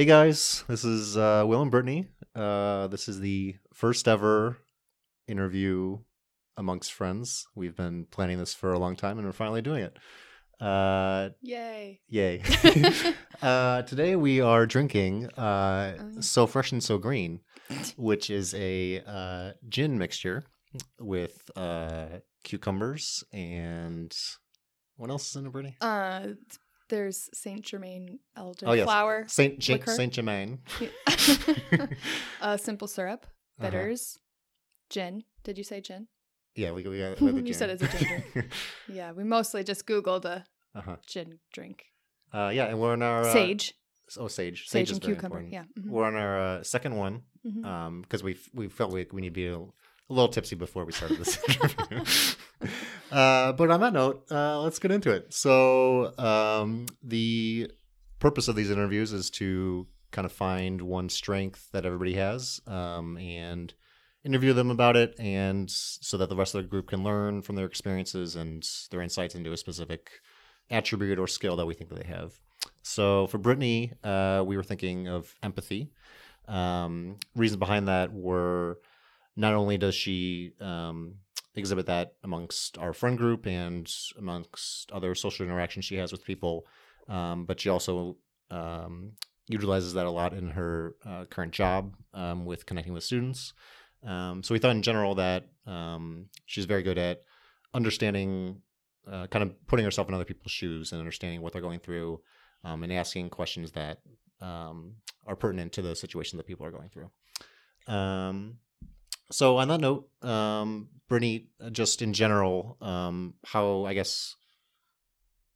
Hey guys, this is uh, Will and Brittany. Uh, this is the first ever interview amongst friends. We've been planning this for a long time, and we're finally doing it. Uh, Yay. yay! uh, today we are drinking uh, Oh. "So Fresh and So Green," which is a uh, gin mixture with uh, cucumbers and what else is in it, Brittany? Uh, there's Saint Germain elderflower. Oh, yes. flower, Saint liquor. Saint Germain. uh, simple syrup, Uh-huh. bitters, gin. Did you say gin? Yeah, we, we got. The You said gin. it's a gin Yeah, we mostly just Googled a uh-huh. gin drink. Uh, yeah, and we're on our uh, Sage, Oh, sage. sage, is and very cucumber. important. Yeah. mhm, We're on our uh, second one mhm. um because we we felt like we need to be a, little tipsy before we started this interview. uh, but on that note, uh, let's get into it. So um, the purpose of these interviews is to kind of find one strength that everybody has um, and interview them about it and so that the rest of the group can learn from their experiences and their insights into a specific attribute or skill that we think that they have so for brittany uh, we were thinking of empathy um, reasons behind that were not only does she um, exhibit that amongst our friend group and amongst other social interactions she has with people, um, but she also um, utilizes that a lot in her uh, current job um, with connecting with students. Um, so we thought in general that um, she's very good at understanding, uh, kind of putting herself in other people's shoes and understanding what they're going through, and asking questions that are pertinent to the situation that people are going through. Um, so on that note, um, Brittany, uh, just in general, um, how I guess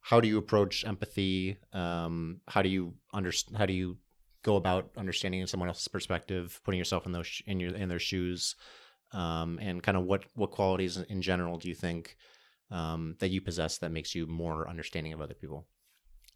how do you approach empathy? Um, how do you understand? How do you go about understanding someone else's perspective, putting yourself in those sh- in your in their shoes, um, and kind of what what qualities in general do you think um, that you possess that makes you more understanding of other people?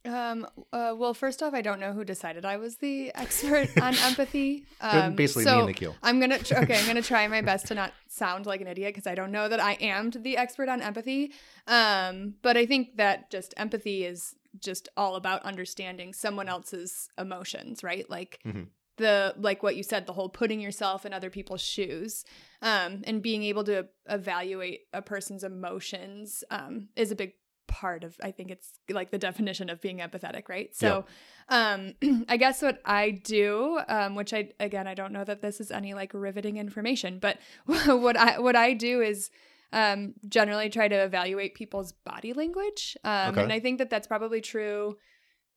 Um. Uh, well, first off, I don't know who decided I was the expert on empathy. Um, Basically, so me and Nikhil. I'm gonna tr- okay. I'm gonna try my best to not sound like an idiot because I don't know that I am the expert on empathy. Um, but I think that just empathy is just all about understanding someone else's emotions, right? Like Mhm. the like what you said, the whole putting yourself in other people's shoes, um, and being able to evaluate a person's emotions um, is a big part of I think it's like the definition of being empathetic, right? So um I guess what I do, um, which I again I don't know that this is any like riveting information, but what I what I do is um generally try to evaluate people's body language. Um Okay. and I think that that's probably true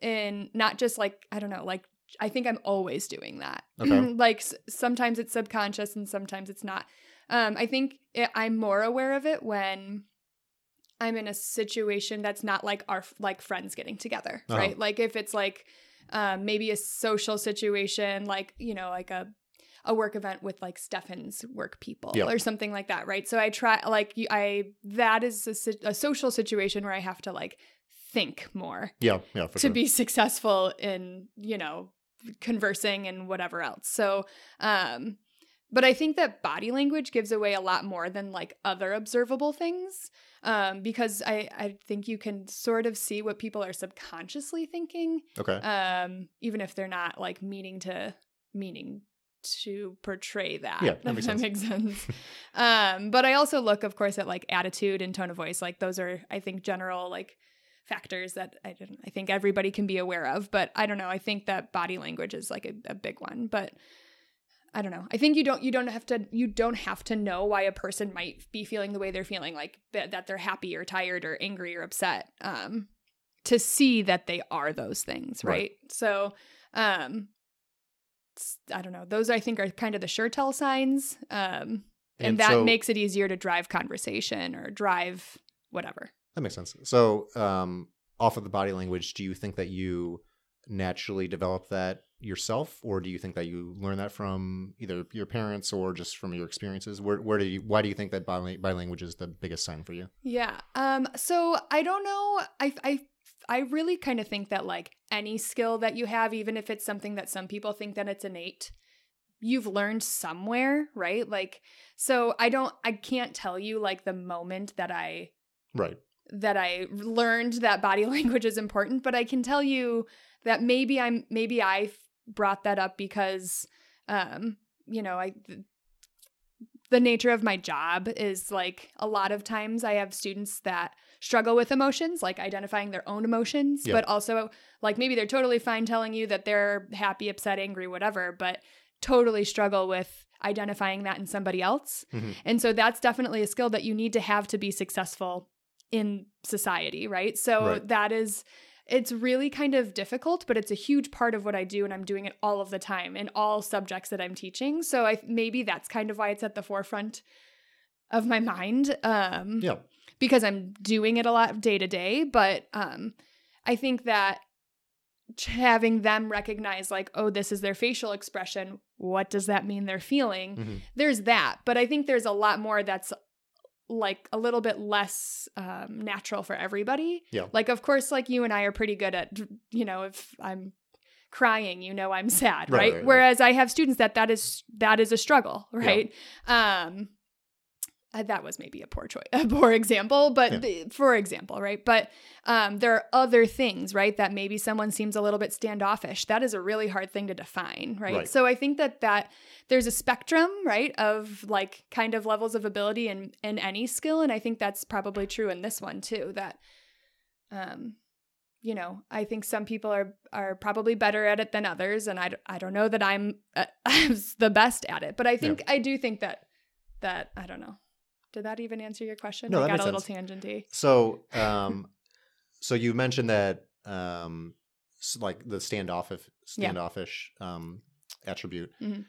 in not just like I don't know, like I think I'm always doing that. Okay. like s- sometimes it's subconscious and sometimes it's not. Um I think it, I'm more aware of it when I'm in a situation that's not like our like friends getting together, Uh-huh. right? Like if it's like um, maybe a social situation, like you know, like a a work event with like Stefan's work people Yeah. or something like that, right? So I try like I that is a, a social situation where I have to like think more Yeah, yeah, for to sure. be successful in you know conversing and whatever else so um but i think that body language gives away a lot more than like other observable things um because i i think you can sort of see what people are subconsciously thinking okay. um even if they're not like meaning to meaning to portray that Yeah, that makes that sense. makes sense um but i also look of course at like attitude and tone of voice like those are i think general like factors that i don't i think everybody can be aware of but i don't know i think that body language is like a, a big one but I don't know. I think you don't you don't have to you don't have to know why a person might be feeling the way they're feeling like that, that they're happy or tired or angry or upset um to see that they are those things, right? Right. So, um I don't know. Those I think are kind of the sure tell signs. Um and, that so- makes it easier to drive conversation or drive whatever. That makes sense. So, um, off of the body language, do you think that you naturally develop that yourself, or do you think that you learn that from either your parents or just from your experiences? Where, where do you, why do you think that language is the biggest sign for you? Yeah. Um so I don't know. I I I really kind of think that like any skill that you have even if it's something that some people think that it's innate, you've learned somewhere, right? Like so I don't I can't tell you like the moment that I Right. that I learned that body language is important, but I can tell you that maybe I'm maybe I brought that up because um you know I the nature of my job is like a lot of times I have students that struggle with emotions, like identifying their own emotions, Yeah. but also like maybe they're totally fine telling you that they're happy, upset, angry, whatever, but totally struggle with identifying that in somebody else. Mhm. And so that's definitely a skill that you need to have to be successful in society, right? So Right. that is it's really kind of difficult, but it's a huge part of what I do and I'm doing it all of the time in all subjects that I'm teaching. So I maybe that's kind of why it's at the forefront of my mind. Um Yeah. because I'm doing it a lot day to day, but um I think that having them recognize like oh this is their facial expression what does that mean they're feeling Mhm. there's that but i think there's a lot more that's like a little bit less um, natural for everybody Yeah. like of course like you and i are pretty good at you know if i'm crying you know i'm sad Right, right, right, right. whereas i have students that that is that is a struggle right um uh, that was maybe a poor choice a poor example but Yeah. the, for example right? But um, there are other things right that maybe someone seems a little bit standoffish. That is a really hard thing to define right, Right. so i think that that there's a spectrum right of like kind of levels of ability in in any skill and i think that's probably true in this one too that um you know i think some people are are probably better at it than others and I I don't know that i'm uh, the best at it but i think i do think that that i don't know did that even answer your question No, i that got makes a little sense. tangenty So, um, so you mentioned that, um, s- like the standoffish, Yeah. standoffish, um, attribute. Mhm.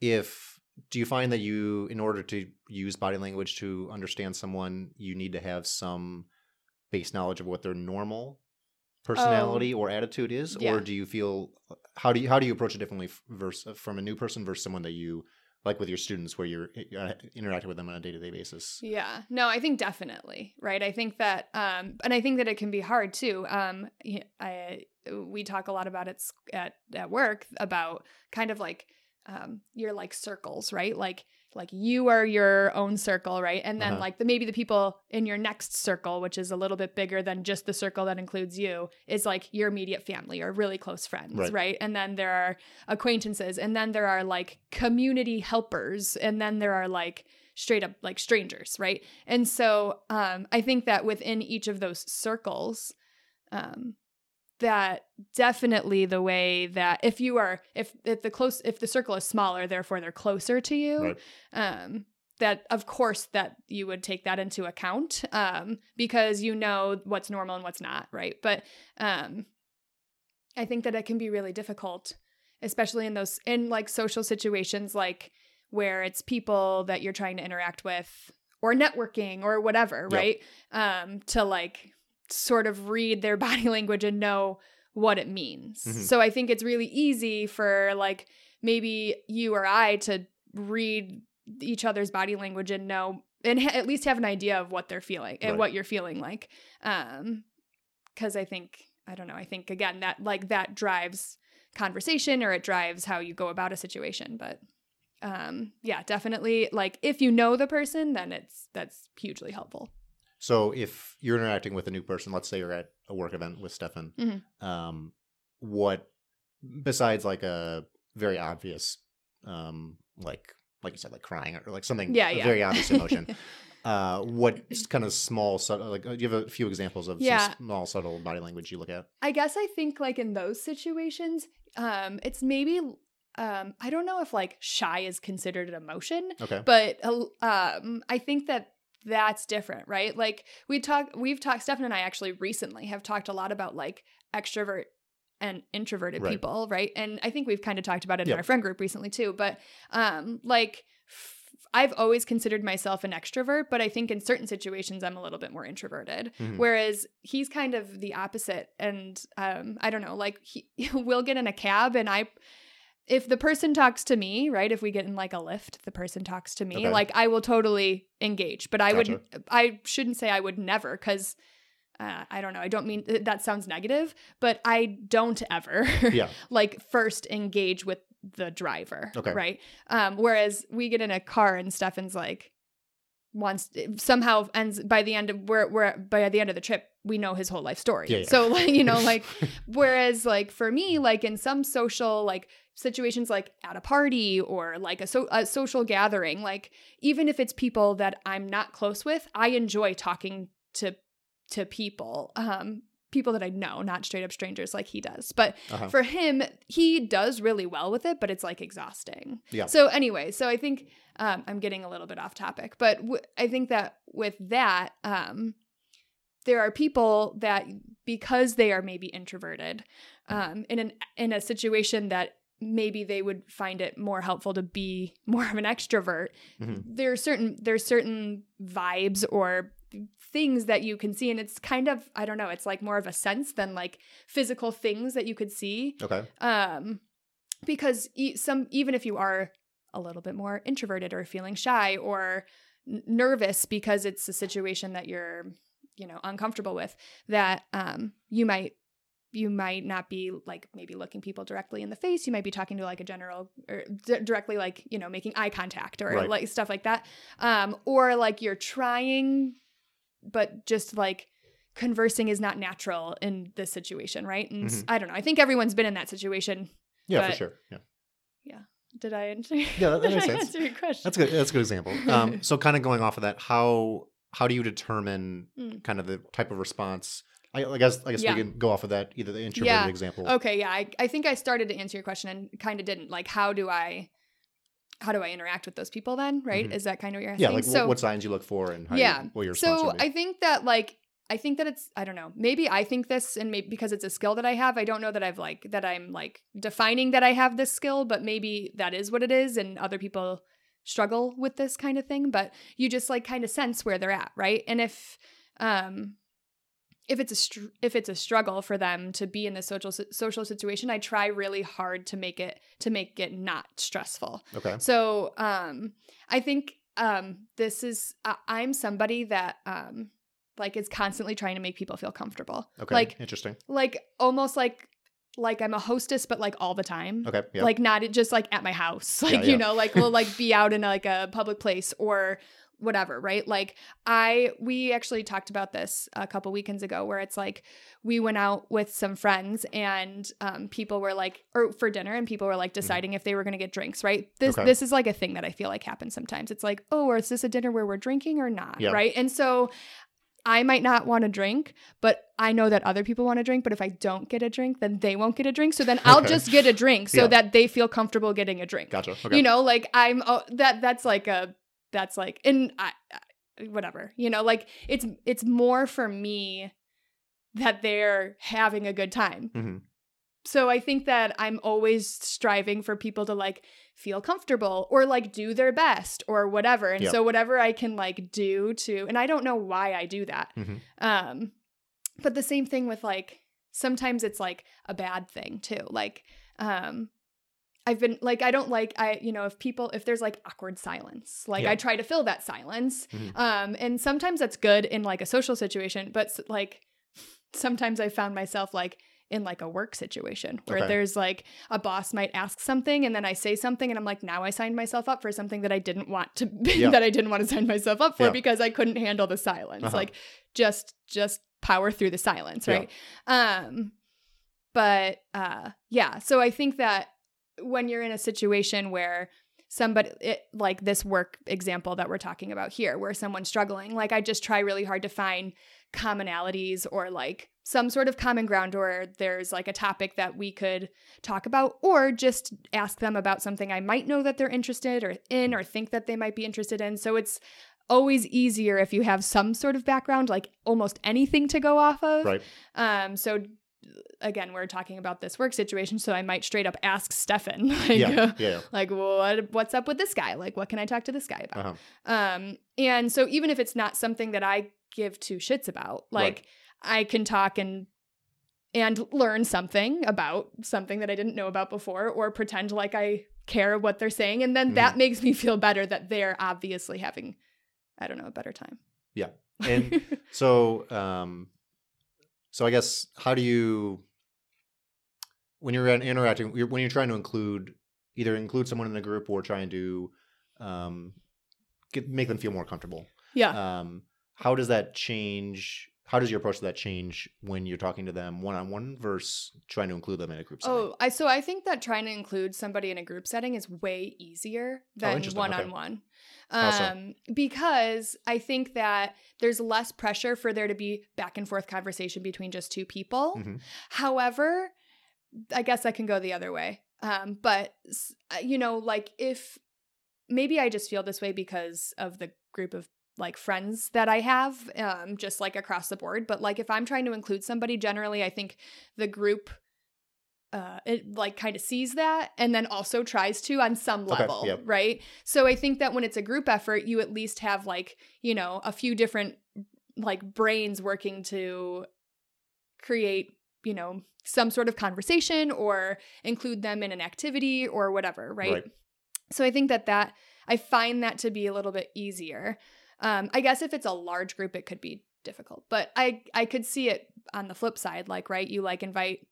If do you find that you, in order to use body language to understand someone, you need to have some base knowledge of what their normal personality or attitude is, Oh. Yeah. or do you feel how do you how do you approach it differently f- versus from a new person versus someone that you like with your students where you're uh, interacting with them on a day to day basis? Yeah. No, I think definitely, right? I think that um and I think that it can be hard too. Um I we talk a lot about it at at work about kind of like um your like circles, right? Like like you are your own circle, right? And then Uh-huh. like the maybe the people in your next circle, which is a little bit bigger than just the circle that includes you, is like your immediate family or really close friends, Right. right? And then there are acquaintances, and then there are like community helpers, and then there are like straight up like strangers, right? And so um, I think that within each of those circles, um, that definitely the way that if you are if if the close if the circle is smaller, therefore they're closer to you. Right. Um, that of course that you would take that into account um, because you know what's normal and what's not, right? But um, I think that it can be really difficult, especially in those in like social situations like where it's people that you're trying to interact with or networking or whatever, Yep. right? Um, to like sort of read their body language and know what it means. Mhm. So I think it's really easy for like maybe you or I to read each other's body language and know and ha- at least have an idea of what they're feeling and Right. what you're feeling like. Um, because I think I don't know. I think again that like that drives conversation or it drives how you go about a situation. But um, yeah, definitely. Like if you know the person, then it's that's hugely helpful. So if you're interacting with a new person, let's say you're at a work event with Stefan, Mhm. um, what besides like a very obvious, um, like like you said, like crying or like something, Yeah, a yeah. very obvious emotion. uh, what kind of small, subtle, like uh, do you have a few examples of Yeah. small, subtle body language you look at? I guess I think like in those situations, um, it's maybe um, I don't know if like shy is considered an emotion, Okay, but um, I think that that's different, right? Like we talk, we've talked. Stefan and I actually recently have talked a lot about like extrovert and introverted Right. people, right? And I think we've kind of talked about it in our friend group recently too. But um, like. I've always considered myself an extrovert, but I think in certain situations I'm a little bit more introverted. Mhm. Whereas he's kind of the opposite. And um, I don't know, like he, we'll get in a cab and I, if the person talks to me, right? If we get in like a Lyft, the person talks to me, Okay. like I will totally engage. But I Gotcha. would, I shouldn't say I would never because. Uh, I don't know. I don't mean that sounds negative, but I don't ever yeah, like first engage with the driver. Okay. Right. Um, whereas we get in a car and Stefan's like wants somehow ends by the end of we're we're by the end of the trip, we know his whole life story. Yeah, yeah. So like, you know, like whereas like for me, like in some social like situations like at a party or like a, so- a social gathering, like even if it's people that I'm not close with, I enjoy talking to to people. Um people that I know, not straight up strangers like he does. But Uh-huh. for him, he does really well with it, but it's like exhausting. Yeah. So anyway, so I think um, I'm getting a little bit off topic, but w- I think that with that, um, there are people that because they are maybe introverted, um, in an in a situation that maybe they would find it more helpful to be more of an extrovert. Mhm. There are certain there's certain vibes or things that you can see and it's kind of i don't know it's like more of a sense than like physical things that you could see Okay. um because e- some even if you are a little bit more introverted or feeling shy or n- nervous because it's a situation that you're you know uncomfortable with that um you might you might not be like maybe looking people directly in the face you might be talking to like a general or d- directly like you know making eye contact or Right. like stuff like that um or like you're trying but just like conversing is not natural in this situation right and Mhm. i don't know i think everyone's been in that situation Yeah, for sure. Yeah. yeah did i answer Yeah, that- that makes sense. answer your question That's good. That's a good example. Um, so kind of going off of that, how how do you determine Mm. kind of the type of response? I, I guess I guess Yeah. we can go off of that either the introverted Yeah. example. Okay, yeah, I, I think I started to answer your question and kind of didn't. Like, how do I, how do I interact with those people then? Right? Mhm. Is that kind of what you're asking? Yeah, like so, what, what signs you look for and how Yeah. you, what your so. I think that like I think that it's I don't know maybe I think this and maybe because it's a skill that I have I don't know that I've like that I'm like defining that I have this skill but maybe that is what it is and other people struggle with this kind of thing but you just like kind of sense where they're at right and if um if it's a str- if it's a struggle for them to be in this social social situation I try really hard to make it to make it not stressful okay. so um I think um this is I I'm somebody that um like is constantly trying to make people feel comfortable. Okay. Like interesting. like almost like like I'm a hostess but like all the time. Okay. Yeah. Like not just like at my house. Like Yeah, you yeah. know like we'll like be out in like a public place or whatever, right? Like I we actually talked about this a couple weekends ago where it's like we went out with some friends and um people were like or for dinner and people were like deciding if they were going to get drinks, right? This Mm-hmm. Okay. this is like a thing that I feel like happens sometimes. It's like, "Oh, is this a dinner where we're drinking or not?" Right? And so I might not want to drink, but I know that other people want to drink. But if I don't get a drink, then they won't get a drink. So then I'll Okay. just get a drink so Yeah. that they feel comfortable getting a drink. gotcha. Okay. You know, like I'm oh, that. That's like a that's like and I, I- whatever. You know, like it's it's more for me that they're having a good time. Mhm. So I think that I'm always striving for people to like feel comfortable or like do their best or whatever. And Yeah. so whatever I can like do to and I don't know why I do that. Mhm. Um but the same thing with like sometimes it's like a bad thing too. Like um I've been like I don't like I you know if people if there's like awkward silence like Yeah. I try to fill that silence Mhm. um and sometimes that's good in like a social situation but like sometimes I found myself like in like a work situation where Okay. there's like a boss might ask something and then I say something and I'm like now I signed myself up for something that I didn't want to Yeah. that I didn't want to sign myself up for Yeah. because I couldn't handle the silence Uh-huh. like just just power through the silence Yeah. right um but uh yeah so I think that when you're in a situation where somebody it, like this work example that we're talking about here where someone's struggling like i just try really hard to find commonalities or like some sort of common ground or there's like a topic that we could talk about or just ask them about something i might know that they're interested or in or think that they might be interested in so it's always easier if you have some sort of background like almost anything to go off of Right. um so again we're talking about this work situation so i might straight up ask stefan like Yeah. uh, Yeah. like what what's up with this guy like what can i talk to this guy about Uh-huh. um and so even if it's not something that i give two shits about like i can talk and and learn something about something that i didn't know about before or pretend like i care what they're saying and then that makes me feel better that they're obviously having i don't know a better time Yeah. And So, um, so I guess how do you, when you're interacting, when you're trying to include, either include someone in the group or trying to, um, get make them feel more comfortable. yeah Um, how does that change? How does your approach to that change when you're talking to them one on one versus trying to include them in a group setting? Oh, I so I think that trying to include somebody in a group setting is way easier than Oh, interesting. one on one. Um because I think that there's less pressure for there to be back and forth conversation between just two people. Mhm. However, I guess I can go the other way. Um but uh, you know like if maybe I just feel this way because of the group of like friends that I have, um, just like across the board. But like if I'm trying to include somebody, generally I think the group uh it like kind of sees that and then also tries to on some Okay, level yep. right so i think that when it's a group effort you at least have like you know a few different like brains working to create you know some sort of conversation or include them in an activity or whatever right, Right. so i think that that i find that to be a little bit easier um i guess if it's a large group it could be difficult but i i could see it on the flip side like right you like invite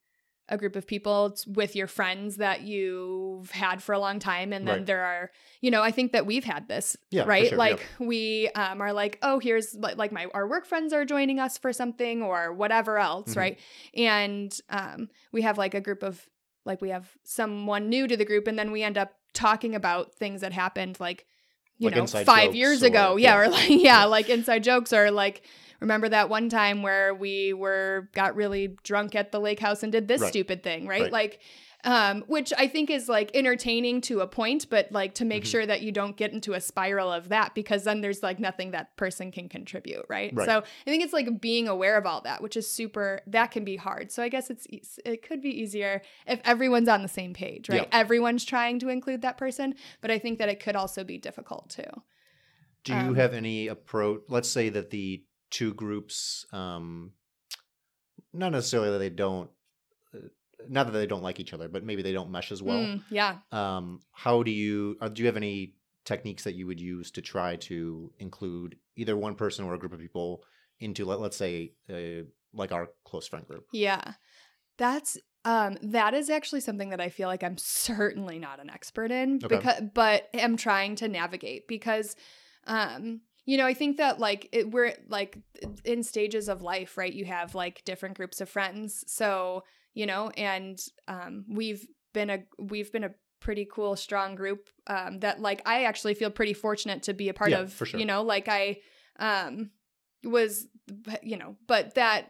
a group of people with your friends that you've had for a long time and then Right. there are you know i think that we've had this Yeah, right sure, like yep. we um, are like oh here's like, my our work friends are joining us for something or whatever else Mhm. right and um, we have like a group of like we have someone new to the group and then we end up talking about things that happened like you Like know five years or- ago yeah, yeah. or like yeah, Yeah. like inside jokes or like remember that one time where we were got really drunk at the lake house and did this Right. stupid thing right, Right. like um which i think is like entertaining to a point but like to make Mhm. sure that you don't get into a spiral of that because then there's like nothing that person can contribute right, Right. so i think it's like being aware of all that which is super that can be hard so i guess it's it could be easier if everyone's on the same page right Yeah. everyone's trying to include that person but i think that it could also be difficult too Do you Um, have any approach? Let's say that the two groups, um, not necessarily that they don't, not that they don't like each other, but maybe they don't mesh as well. Mm, yeah Um, how do you? Uh, do you have any techniques that you would use to try to include either one person or a group of people into, let, let's say, uh, like our close friend group? Yeah. That's um that is actually something that I feel like I'm certainly not an expert in Okay. because but am trying to navigate because um you know, I think that like it, we're like in stages of life, right? You have like different groups of friends. So, you know, and um we've been a we've been a pretty cool strong group um that like I actually feel pretty fortunate to be a part Yeah, of, for sure. you know, like I um was you know, but that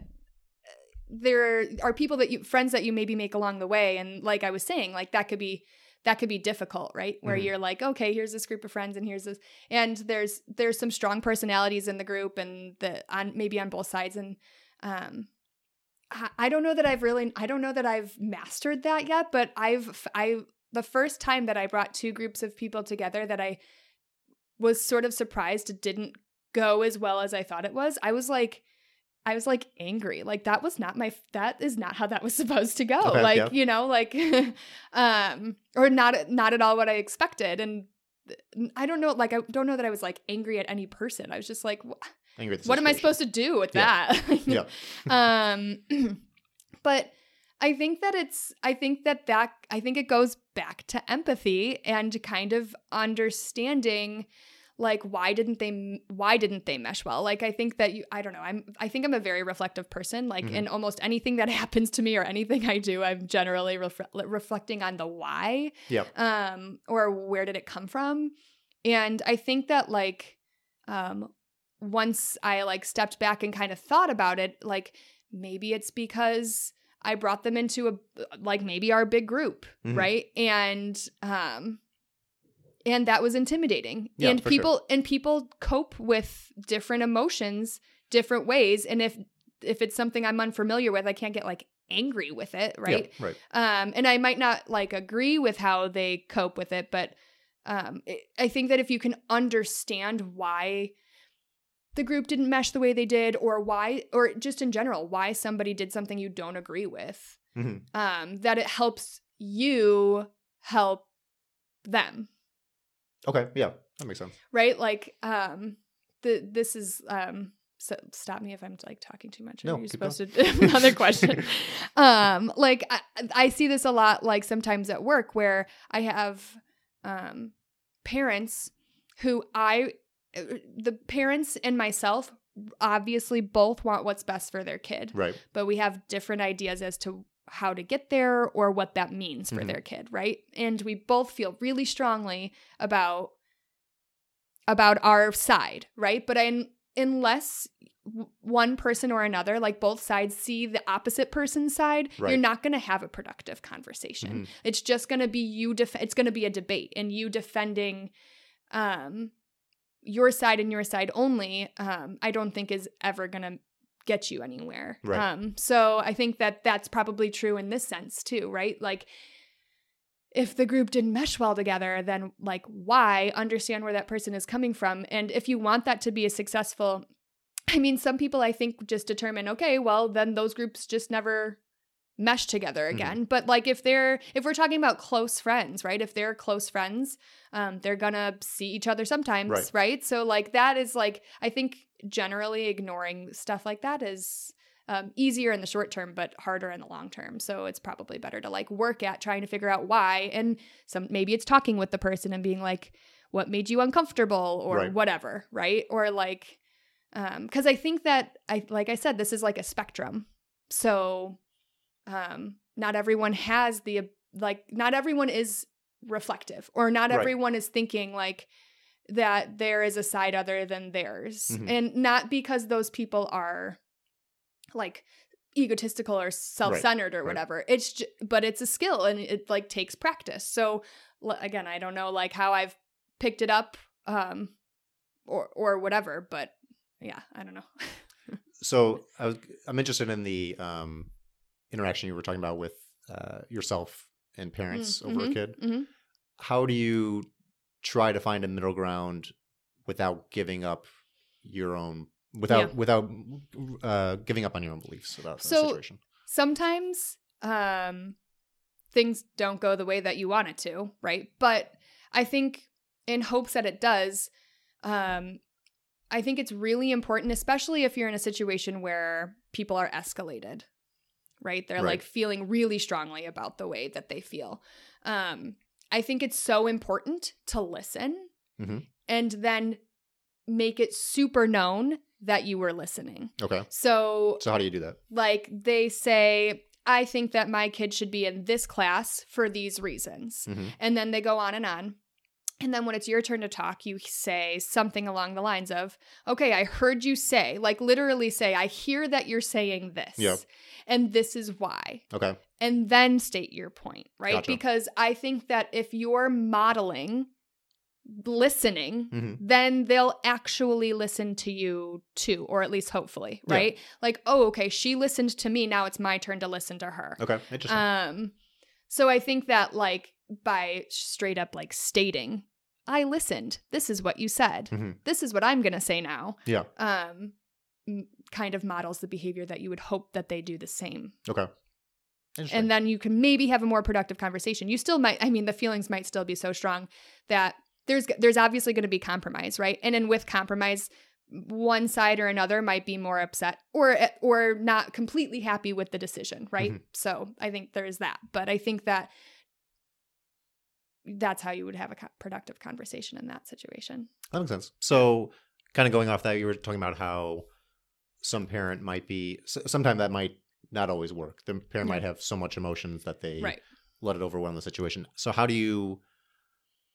there are people that you friends that you maybe make along the way and like i was saying like that could be that could be difficult right where Mhm. you're like okay here's this group of friends and here's this and there's there's some strong personalities in the group and the on maybe on both sides and um I, don't know that i've really i don't know that i've mastered that yet but i've i the first time that i brought two groups of people together that i was sort of surprised it didn't go as well as i thought it was i was like I was like angry. Like that was not my that is not how that was supposed to go. Okay, like, yeah. you know, like um or not not at all what I expected and I don't know like I don't know that I was like angry at any person. I was just like wh- Angry at the what am I supposed to do with Yeah. that? Yeah. um but I think that it's I think that that I think it goes back to empathy and kind of understanding like why didn't they why didn't they mesh well like i think that you i don't know i'm i think i'm a very reflective person like Mhm. in almost anything that happens to me or anything i do i'm generally refre- reflecting on the why Yep. um or where did it come from and i think that like um once i like stepped back and kind of thought about it like maybe it's because i brought them into a like maybe our big group Mhm. right and um and that was intimidating Yeah, and for sure. people and people cope with different emotions different ways and if if it's something i'm unfamiliar with i can't get like angry with it right Yeah, right. um and i might not like agree with how they cope with it but um it, i think that if you can understand why the group didn't mesh the way they did or why or just in general why somebody did something you don't agree with Mhm. um that it helps you help them Okay. Yeah, that makes sense. right like um the this is um so stop me if i'm like talking too much No, are you keep going. supposed to another question um like I, I see this a lot like sometimes at work where i have um parents who i the parents and myself obviously both want what's best for their kid, Right. but we have different ideas as to how to get there or what that means for Mhm. their kid, right? And we both feel really strongly about about our side, right? But I, unless one person or another, like both sides, see the opposite person's side, you're not going to have a productive conversation. Mhm. It's just going to be you. Def- it's going to be a debate, and you defending um, your side and your side only. Um, I don't think is ever going to get you anywhere. Right. Um, so I think that that's probably true in this sense too, right? Like if the group didn't mesh well together, then like why understand where that person is coming from? And if you want that to be a successful, I mean, some people I think just determine, okay, well, then those groups just never mesh together again. But like if they're if we're talking about close friends, right? If they're close friends, um, they're gonna see each other sometimes, Right. right? So like that is like I think generally ignoring stuff like that is um, easier in the short term, but harder in the long term. So it's probably better to like work at trying to figure out why, and some maybe it's talking with the person and being like, "What made you uncomfortable?" or Right. whatever, right? Or like, um, because I think that I like I said, this is like a spectrum. So, um, not everyone has the like, not everyone is reflective, or not Right. everyone is thinking like that there is a side other than theirs, Mhm. and not because those people are like egotistical or self-centered or right. whatever it's ju- but it's a skill and it like takes practice so l- again i don't know like how i've picked it up um or or whatever but yeah i don't know So I was, I'm interested in the um, interaction you were talking about with uh, yourself and parents Mm, over a mhm, kid. mhm. How do you try to find a middle ground without giving up your own without Yeah. without uh, giving up on your own beliefs about the situation? sometimes um things don't go the way that you want it to right but i think in hopes that it does um i think it's really important especially if you're in a situation where people are escalated right they're Right. like feeling really strongly about the way that they feel um i think it's so important to listen Mhm. and then make it super known that you were listening Okay. so So how do you do that? like they say i think that my kid should be in this class for these reasons Mhm. and then they go on and on and then when it's your turn to talk you say something along the lines of okay i heard you say like literally say i hear that you're saying this Yep. and this is why Okay. and then state your point right Gotcha. because i think that if you're modeling listening hmm then they'll actually listen to you too, or at least hopefully, Yeah. right? Like, oh, okay, she listened to me. Now it's my turn to listen to her. Okay. Interesting. Um, so I think that like by straight up like stating, I listened. This is what you said. Mhm. This is what I'm gonna say now. yeah. Um, kind of models the behavior that you would hope that they do the same Okay. And then you can maybe have a more productive conversation you still might i mean the feelings might still be so strong that there's there's obviously going to be compromise right and then with compromise one side or another might be more upset or or not completely happy with the decision right Mhm. so i think there's that but i think that that's how you would have a co- productive conversation in that situation That makes sense. So, kind of going off that, you were talking about how some parent might be, sometimes that might not always work. The parent Yeah. might have so much emotions that they right let it overwhelm the situation. So, how do you,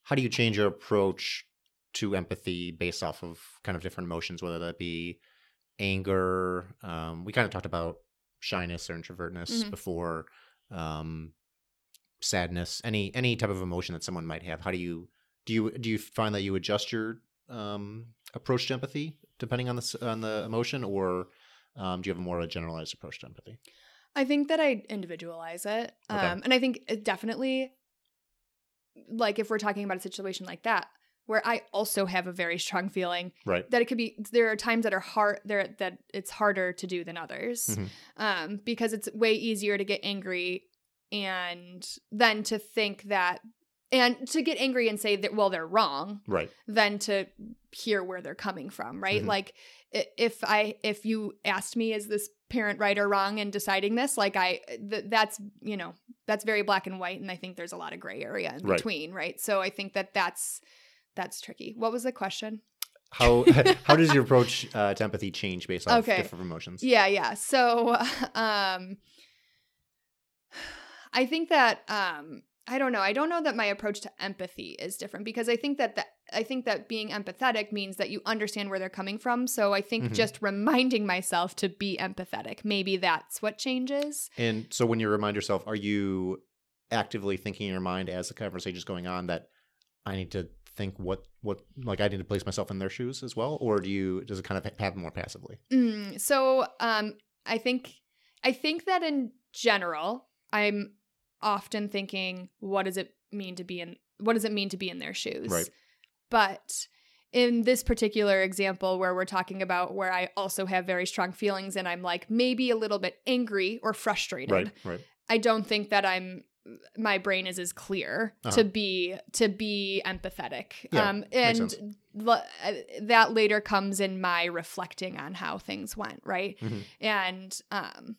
how do you change your approach to empathy based off of kind of different emotions, whether that be anger? Um, we kind of talked about shyness or introvertness Mhm. before. Um, sadness, any any type of emotion that someone might have. How do you do you do you find that you adjust your um, approach to empathy depending on the on the emotion, or um, do you have a more a generalized approach to empathy? I think that I individualize it. Okay. Um, and I think it definitely, like, if we're talking about a situation like that, where I also have a very strong feeling Right. that it could be, there are times that are hard, there that it's harder to do than others, Mhm. um, because it's way easier to get angry and then to think that, and to get angry and say that, well, they're wrong, Right. than to hear where they're coming from right Mhm. like if i if you asked me is this parent right or wrong in deciding this like i th- that's you know that's very black and white and i think there's a lot of gray area in Right. between right so i think that that's that's tricky what was the question how how does your approach uh, to empathy change based on Okay. different emotions? Yeah, yeah. So, um, I think that um, I don't know. I don't know that my approach to empathy is different because I think that the, I think that being empathetic means that you understand where they're coming from. So I think Mhm. just reminding myself to be empathetic, maybe that's what changes. And so when you remind yourself, are you actively thinking in your mind as the conversation is going on that I need to think what what like I need to place myself in their shoes as well, or do you does it kind of happen more passively? Mm, so um, I think I think that in general, I'm often thinking, what does it mean to be in what does it mean to be in their shoes? Right. But in this particular example where we're talking about where I also have very strong feelings and I'm like maybe a little bit angry or frustrated. Right, right. I don't think that I'm my brain is as clear Uh-huh. to be to be empathetic. Yeah, um and l- that later comes in my reflecting on how things went, right? Mhm. And um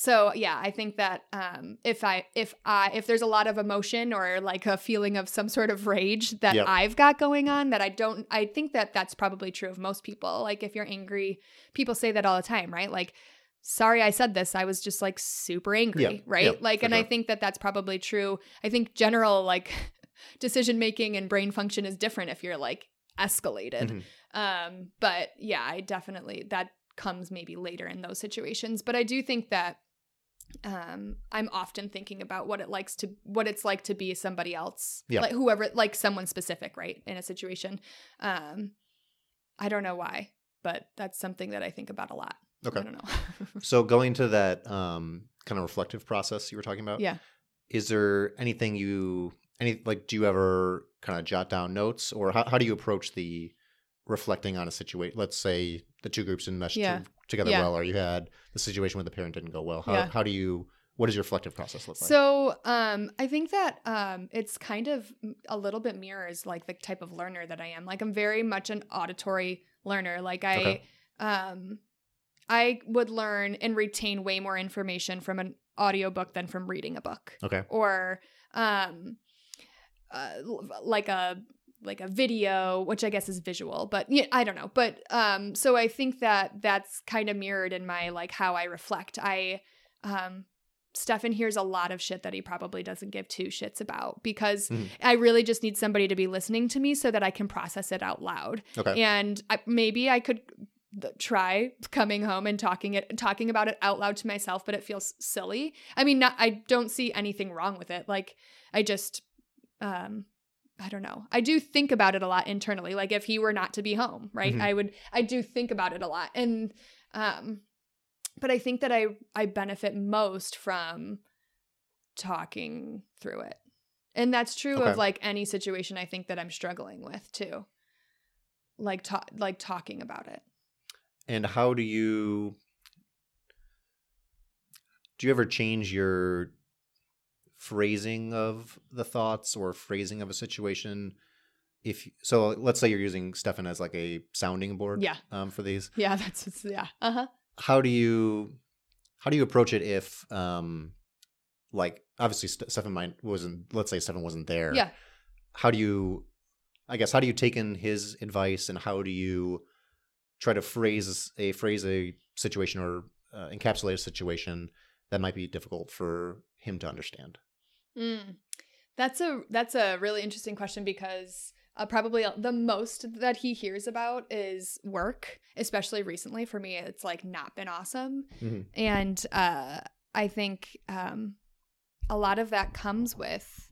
so yeah, I think that um if I if I if there's a lot of emotion or like a feeling of some sort of rage that Yep. I've got going on that I don't I think that that's probably true of most people. Like if you're angry, people say that all the time, right? Like sorry I said this. I was just like super angry, Yep, right? yep, like and I think that that's probably true. I think general like decision making and brain function is different if you're like escalated. Mhm. Um, but yeah, I definitely that comes maybe later in those situations. But I do think that um I'm often thinking about what it likes to what it's like to be somebody else. Yeah. Like whoever like someone specific, right? In a situation. Um I don't know why, but that's something that I think about a lot. Okay. I don't know. So going to that um, kind of reflective process you were talking about, yeah. is there anything you any like do you ever kind of jot down notes or how, how do you approach the reflecting on a situation let's say the two groups didn't mesh Yeah. to- together Yeah. well or you had the situation where the parent didn't go well how, Yeah. how do you what does your reflective process look like So, um, I think that um, it's kind of a little bit mirrors like the type of learner that I am. Like, I'm very much an auditory learner. Like, I, Okay. um, I would learn and retain way more information from an audiobook than from reading a book okay or, um, uh, like a like a video, which I guess is visual, but yeah, I don't know. But um, so I think that that's kind of mirrored in my like how I reflect. I um Stefan hears a lot of shit that he probably doesn't give two shits about because Mhm. I really just need somebody to be listening to me so that I can process it out loud. okay And I, maybe I could th- try coming home and talking it talking about it out loud to myself, but it feels silly. I mean, not, I don't see anything wrong with it. Like I just um I don't know. I do think about it a lot internally. Like if he were not to be home, right? Mhm. I would I do think about it a lot. And um but I think that I I benefit most from talking through it. And that's true Okay. of like any situation I think that I'm struggling with too. Like ta- like talking about it. and how do you do you ever change your phrasing of the thoughts or phrasing of a situation if so let's say you're using Stefan as like a sounding board Yeah. um, for these Yeah, that's yeah. Uh-huh. how do you how do you approach it if um like obviously St- Stefan might wasn't let's say Stefan wasn't there Yeah. how do you i guess how do you take in his advice and how do you try to phrase a phrase a situation or uh, encapsulate a situation that might be difficult for him to understand Mm. That's a that's a really interesting question because uh, probably the most that he hears about is work, especially recently. For me, it's like not been awesome, Mhm. and uh, I think um, a lot of that comes with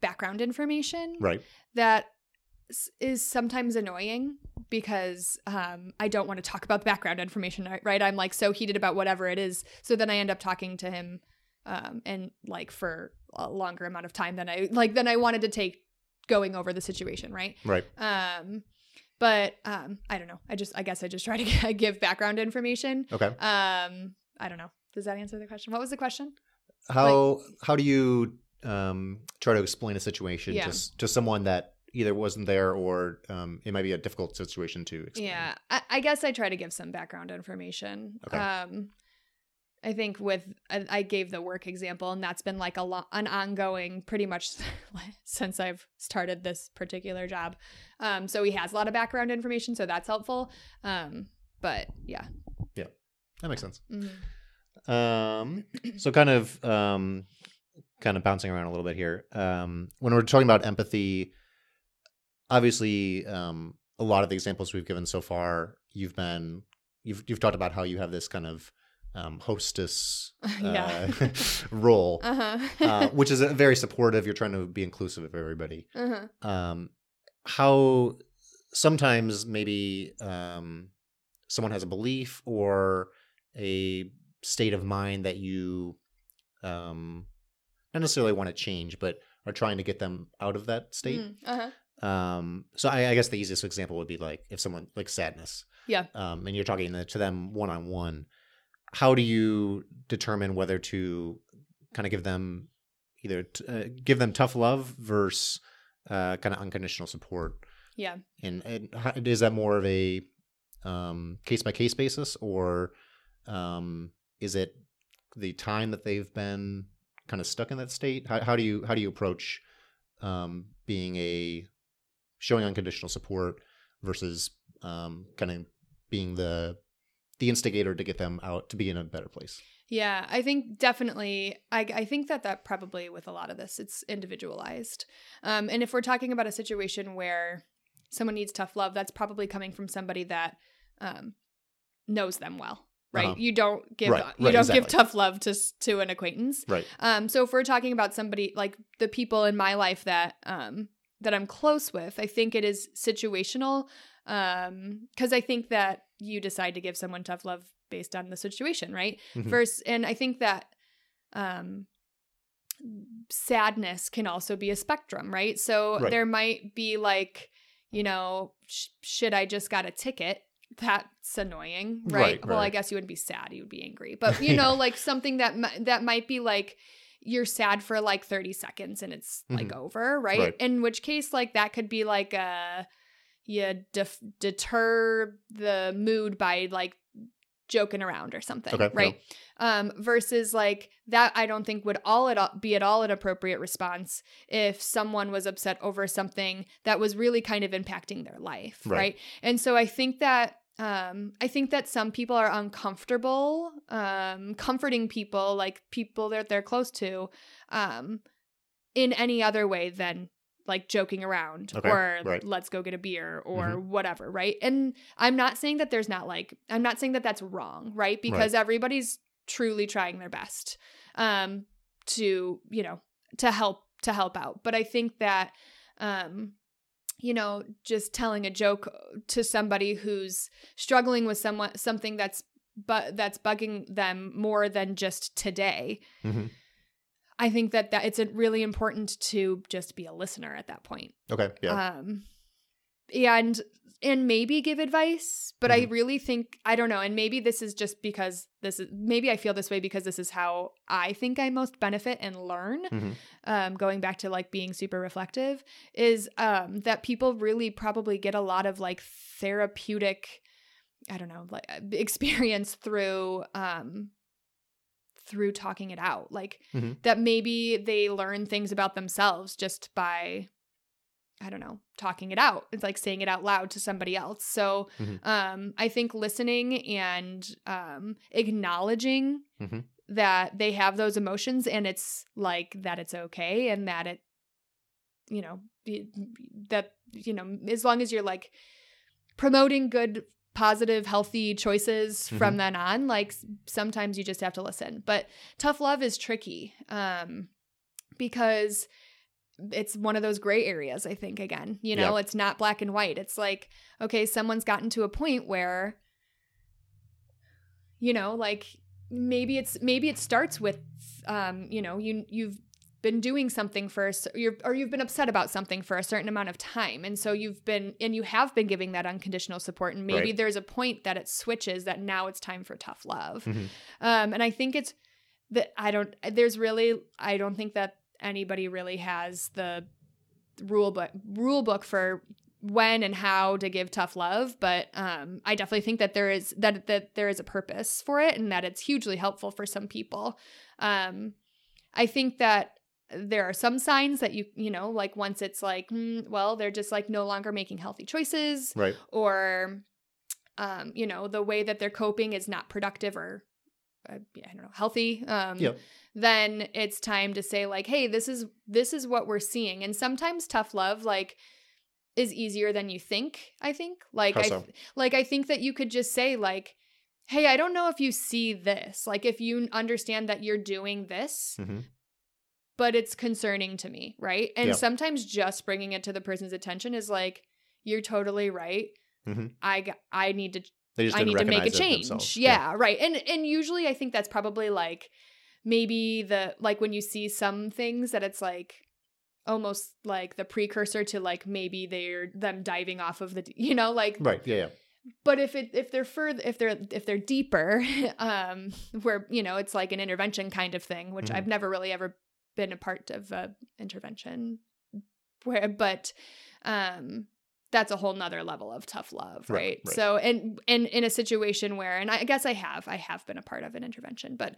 background information right that is sometimes annoying because um, I don't want to talk about the background information, right? I'm like so heated about whatever it is. So then I end up talking to him um, and like for a longer amount of time than I like than I wanted to take going over the situation, right? right Um, but um, I don't know. I just I guess I just try to give background information. okay Um, I don't know. Does that answer the question? What was the question? how how do you um try to explain a situation Yeah. to to someone that either wasn't there or um it might be a difficult situation to explain Yeah, I, I guess I try to give some background information. Okay. Um, I think with I, gave the work example, and that's been like a lot an ongoing, pretty much since I've started this particular job. Um, so he has a lot of background information, so that's helpful. Um, but yeah, yeah, That makes sense. Mhm. Um, so kind of um, kind of bouncing around a little bit here. Um, when we're talking about empathy, obviously, um, a lot of the examples we've given so far, you've been you've you've talked about how you have this kind of um, hostess yeah. uh, role, uh huh. uh, which is a very supportive. You're trying to be inclusive of everybody. uh-huh. Um, how sometimes maybe um, someone has a belief or a state of mind that you um, not necessarily want to change, but are trying to get them out of that state. Mm, uh-huh. Um, so I, I guess the easiest example would be like if someone like sadness, Yeah. um, and you're talking to- to them one on one. How do you determine whether to kind of give them either t- uh, give them tough love versus uh, kind of unconditional support? Yeah. And, and how, is that more of a case by case basis, or um, is it the time that they've been kind of stuck in that state? How, how do you how do you approach um, being a showing unconditional support versus um, kind of being the the instigator to get them out to be in a better place? Yeah, I think definitely. I, I think that that probably with a lot of this, it's individualized. Um, and if we're talking about a situation where someone needs tough love, that's probably coming from somebody that um, knows them well, right? Uh-huh. You don't give Right, you right, don't give tough love to to an acquaintance. Right. Um, so if we're talking about somebody like the people in my life that um that I'm close with, I think it is situational. Um, because I think that you decide to give someone tough love based on the situation, right? Mhm. Versus, and I think that um sadness can also be a spectrum, right? So Right. there might be like, you know, sh- shit, I just got a ticket. That's annoying, right? Right, Well, I guess you wouldn't be sad; you would be angry. But you know, Yeah. like something that that might be like you're sad for like 30 seconds and it's like over, right? Mm-hmm. Right. In which case, like that could be like a you def- deter the mood by like joking around or something, Okay, right? Um, versus like that, I don't think would all at all be at all an appropriate response if someone was upset over something that was really kind of impacting their life, Right. right? And so I think that um i think that some people are uncomfortable um comforting people like people that they're close to um in any other way than like joking around Okay, or right. let's go get a beer or Mhm. whatever right and i'm not saying that there's not like i'm not saying that that's wrong right because everybody's truly trying their best um to you know to help to help out but i think that um you know just telling a joke to somebody who's struggling with someone something that's but that's bugging them more than just today Mhm. i think that that it's uh, really important to just be a listener at that point Okay. Yeah. um and and maybe give advice but i Mhm. really think i don't know and maybe this is just because this is maybe i feel this way because this is how i think i most benefit and learn Mhm. um going back to like being super reflective is um that people really probably get a lot of like therapeutic i don't know like uh, experience through um through talking it out like Mhm. that maybe they learn things about themselves just by i don't know talking it out it's like saying it out loud to somebody else so Mhm. um i think listening and um acknowledging Mhm. that they have those emotions and it's like that it's okay and that it you know that you know as long as you're like promoting good positive healthy choices from Mhm. then on like sometimes you just have to listen but tough love is tricky um because it's one of those gray areas i think again you know it's not black and white. It's like okay someone's gotten to a point where you know like maybe it's maybe it starts with um you know you you've been doing something for you're, or you've been upset about something for a certain amount of time. And so you've been and you have been giving that unconditional support. And maybe Right. there's a point that it switches that now it's time for tough love. Mhm. um and i think it's that i don't there's really i don't think that anybody really has the rule book rule book for when and how to give tough love but um i definitely think that there is that that there is a purpose for it and that it's hugely helpful for some people um i think that there are some signs that you you know like once it's like mm, well they're just like no longer making healthy choices Right. or um you know the way that they're coping is not productive or i don't know healthy um Yep. then it's time to say like hey this is this is what we're seeing and sometimes tough love like is easier than you think i think like How i so? like i think that you could just say like hey i don't know if you see this like if you understand that you're doing this hmm but it's concerning to me right and Yep. sometimes just bringing it to the person's attention is like you're totally right Mhm. i i need to They just I need to make a change. themselves. Yeah, right. And and usually I think that's probably like maybe the like when you see some things that it's like almost like the precursor to like maybe they're them diving off of the you know like Right. Yeah. Yeah. but if it if they're further if they're if they're deeper um where you know it's like an intervention kind of thing which Mhm. I've never really ever been a part of a intervention where but um that's a whole nother level of tough love Right, right, right. so and and in a situation where and i guess i have i have been a part of an intervention but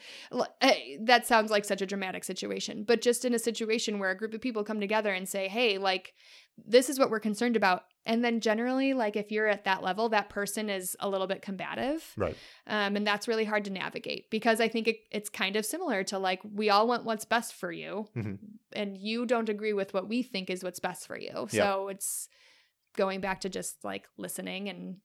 eh, that sounds like such a dramatic situation but just in a situation where a group of people come together and say hey like this is what we're concerned about and then generally like if you're at that level that person is a little bit combative Right. um, and that's really hard to navigate because i think it, it's kind of similar to like we all want what's best for you Mhm. and you don't agree with what we think is what's best for you so it's going back to just like listening and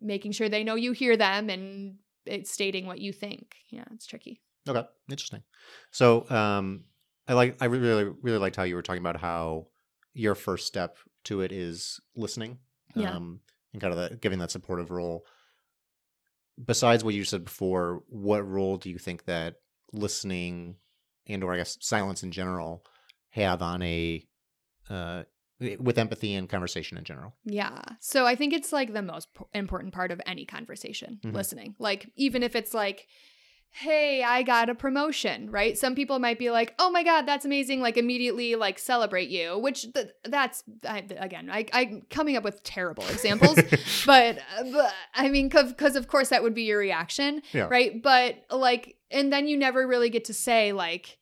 making sure they know you hear them and it's stating what you think yeah it's tricky Okay, interesting. So, um, I like I really really liked how you were talking about how your first step to it is listening, Yeah. um, and kind of that, giving that supportive role. Besides what you said before, what role do you think that listening and or I guess silence in general have on a uh, with empathy and conversation in general? Yeah. So I think it's like the most p- important part of any conversation, Mhm. listening. Like, even if it's like, hey, I got a promotion, right? Some people might be like, oh my God, that's amazing. Like, immediately, like, celebrate you, which th- that's, I, again, I, I'm coming up with terrible examples, but, but I mean, because of course that would be your reaction, Yeah. right? But like, and then you never really get to say, like,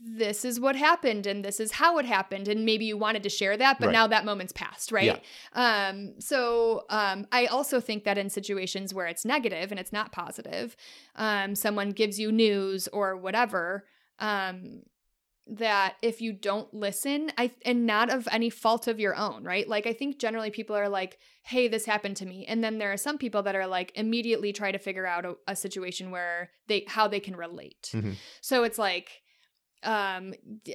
this is what happened and this is how it happened and maybe you wanted to share that but Right. now that moment's passed right um so um i also think that in situations where it's negative and it's not positive um someone gives you news or whatever um that if you don't listen i and not of any fault of your own right like i think generally people are like hey this happened to me and then there are some people that are like immediately try to figure out a, a situation where they how they can relate Mhm. so it's like um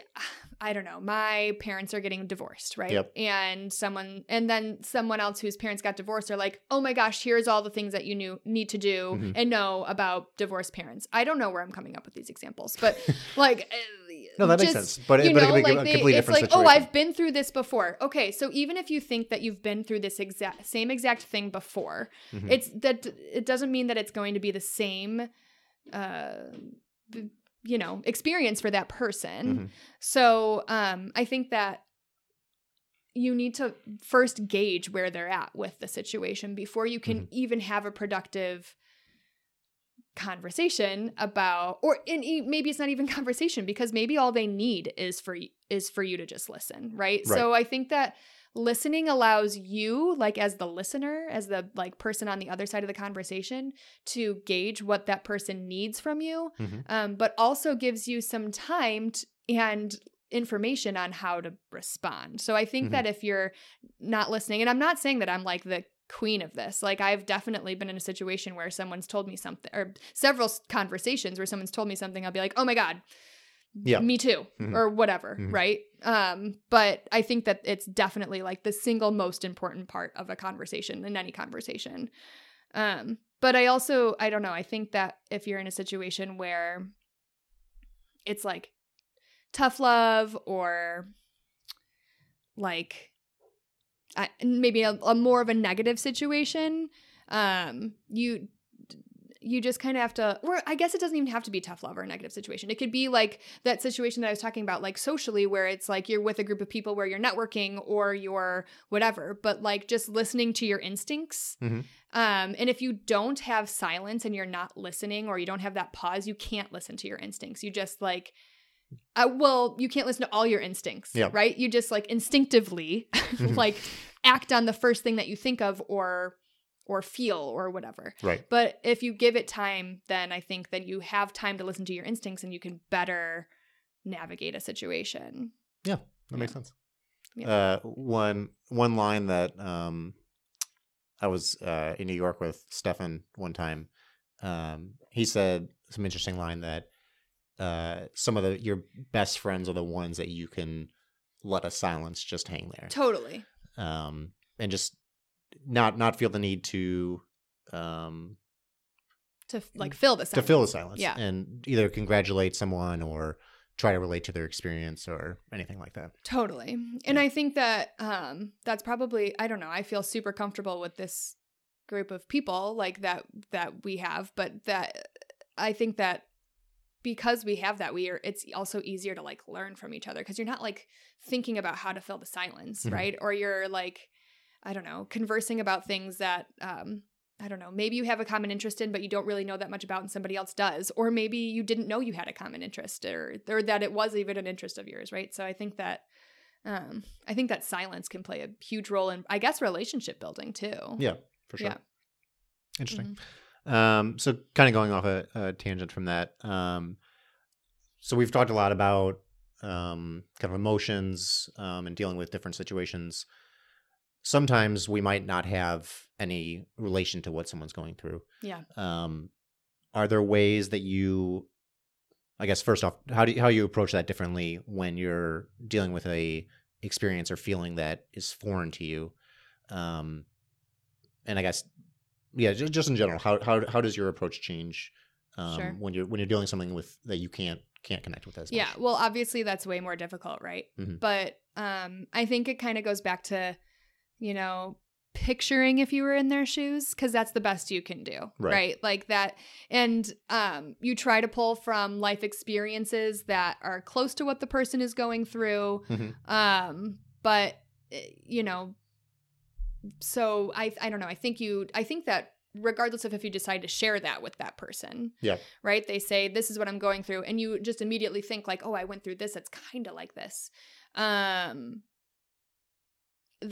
i don't know my parents are getting divorced right Yep. and someone and then someone else whose parents got divorced are like oh my gosh here's all the things that you knew need to do Mhm. and know about divorced parents i don't know where i'm coming up with these examples but like No, that makes sense. But you but it know, could be like they, it's like, situation. oh, I've been through this before. Okay, so even if you think that you've been through this exact same exact thing before, Mhm. it's that it doesn't mean that it's going to be the same, uh, you know, experience for that person. Mhm. So, um, I think that you need to first gauge where they're at with the situation before you can Mhm. even have a productive conversation about or e- maybe it's not even conversation because maybe all they need is for is for you to just listen right? Right. so i think that listening allows you like as the listener as the like person on the other side of the conversation to gauge what that person needs from you Mhm. um, but also gives you some time t- and information on how to respond so i think Mhm. that if you're not listening and i'm not saying that i'm like the queen of this like i've definitely been in a situation where someone's told me something or several conversations where someone's told me something i'll be like oh my god Yeah. me too Mhm. or whatever Mhm. right um but i think that it's definitely like the single most important part of a conversation in any conversation. Um but i also i don't know i think that if you're in a situation where it's like tough love or like I, maybe a, a more of a negative situation um you you just kind of have to or i guess it doesn't even have to be tough love or a negative situation it could be like that situation that i was talking about like socially where it's like you're with a group of people where you're networking or you're whatever but like just listening to your instincts Mhm. um and if you don't have silence and you're not listening or you don't have that pause you can't listen to your instincts you just like uh, well you can't listen to all your instincts Yeah. right you just like instinctively Mhm. like act on the first thing that you think of or or feel or whatever Right. but if you give it time, then I think that you have time to listen to your instincts and you can better navigate a situation. Yeah, that makes sense. Yeah. Uh, one one line that um, I was uh, in New York with Stefan one time. Um, he said some interesting line that uh, some of the your best friends are the ones that you can let a silence just hang there, Totally. um, and just not not feel the need to um, To like fill the to fill the silence, Yeah. and either congratulate someone or try to relate to their experience or anything like that. Totally. And Yeah. I think that um that's probably I don't know, I feel super comfortable with this group of people like that that we have, but that I think that because we have that we are it's also easier to like learn from each other because you're not like thinking about how to fill the silence, Mhm. right? Or you're like I don't know, conversing about things that um I don't know, maybe you have a common interest in, but you don't really know that much about and somebody else does. Or maybe you didn't know you had a common interest or, or that it was even an interest of yours, right? So I think that um, I think that silence can play a huge role in, I guess, relationship building too. Yeah, for sure. Yeah. Interesting. Mhm. Um, so kind of going off a, a tangent from that. Um, so we've talked a lot about um, kind of emotions um, and dealing with different situations. Sometimes we might not have any relation to what someone's going through. Yeah. Um, are there ways that you, I guess, first off, how do you, how you approach that differently when you're dealing with a experience or feeling that is foreign to you? Um, and I guess, yeah, just, just in general, how how how does your approach change um, Sure. when you're when you're doing something with that you can't can't connect with as much? Yeah. Well, obviously that's way more difficult, right? Mhm. But um, I think it kind of goes back to, you know, picturing if you were in their shoes because that's the best you can do Right. right. like that and um you try to pull from life experiences that are close to what the person is going through Mhm. um but eh, you know so i i don't know i think you i think that regardless of if you decide to share that with that person Yeah. right they say this is what i'm going through and you just immediately think like oh i went through this it's kind of like this um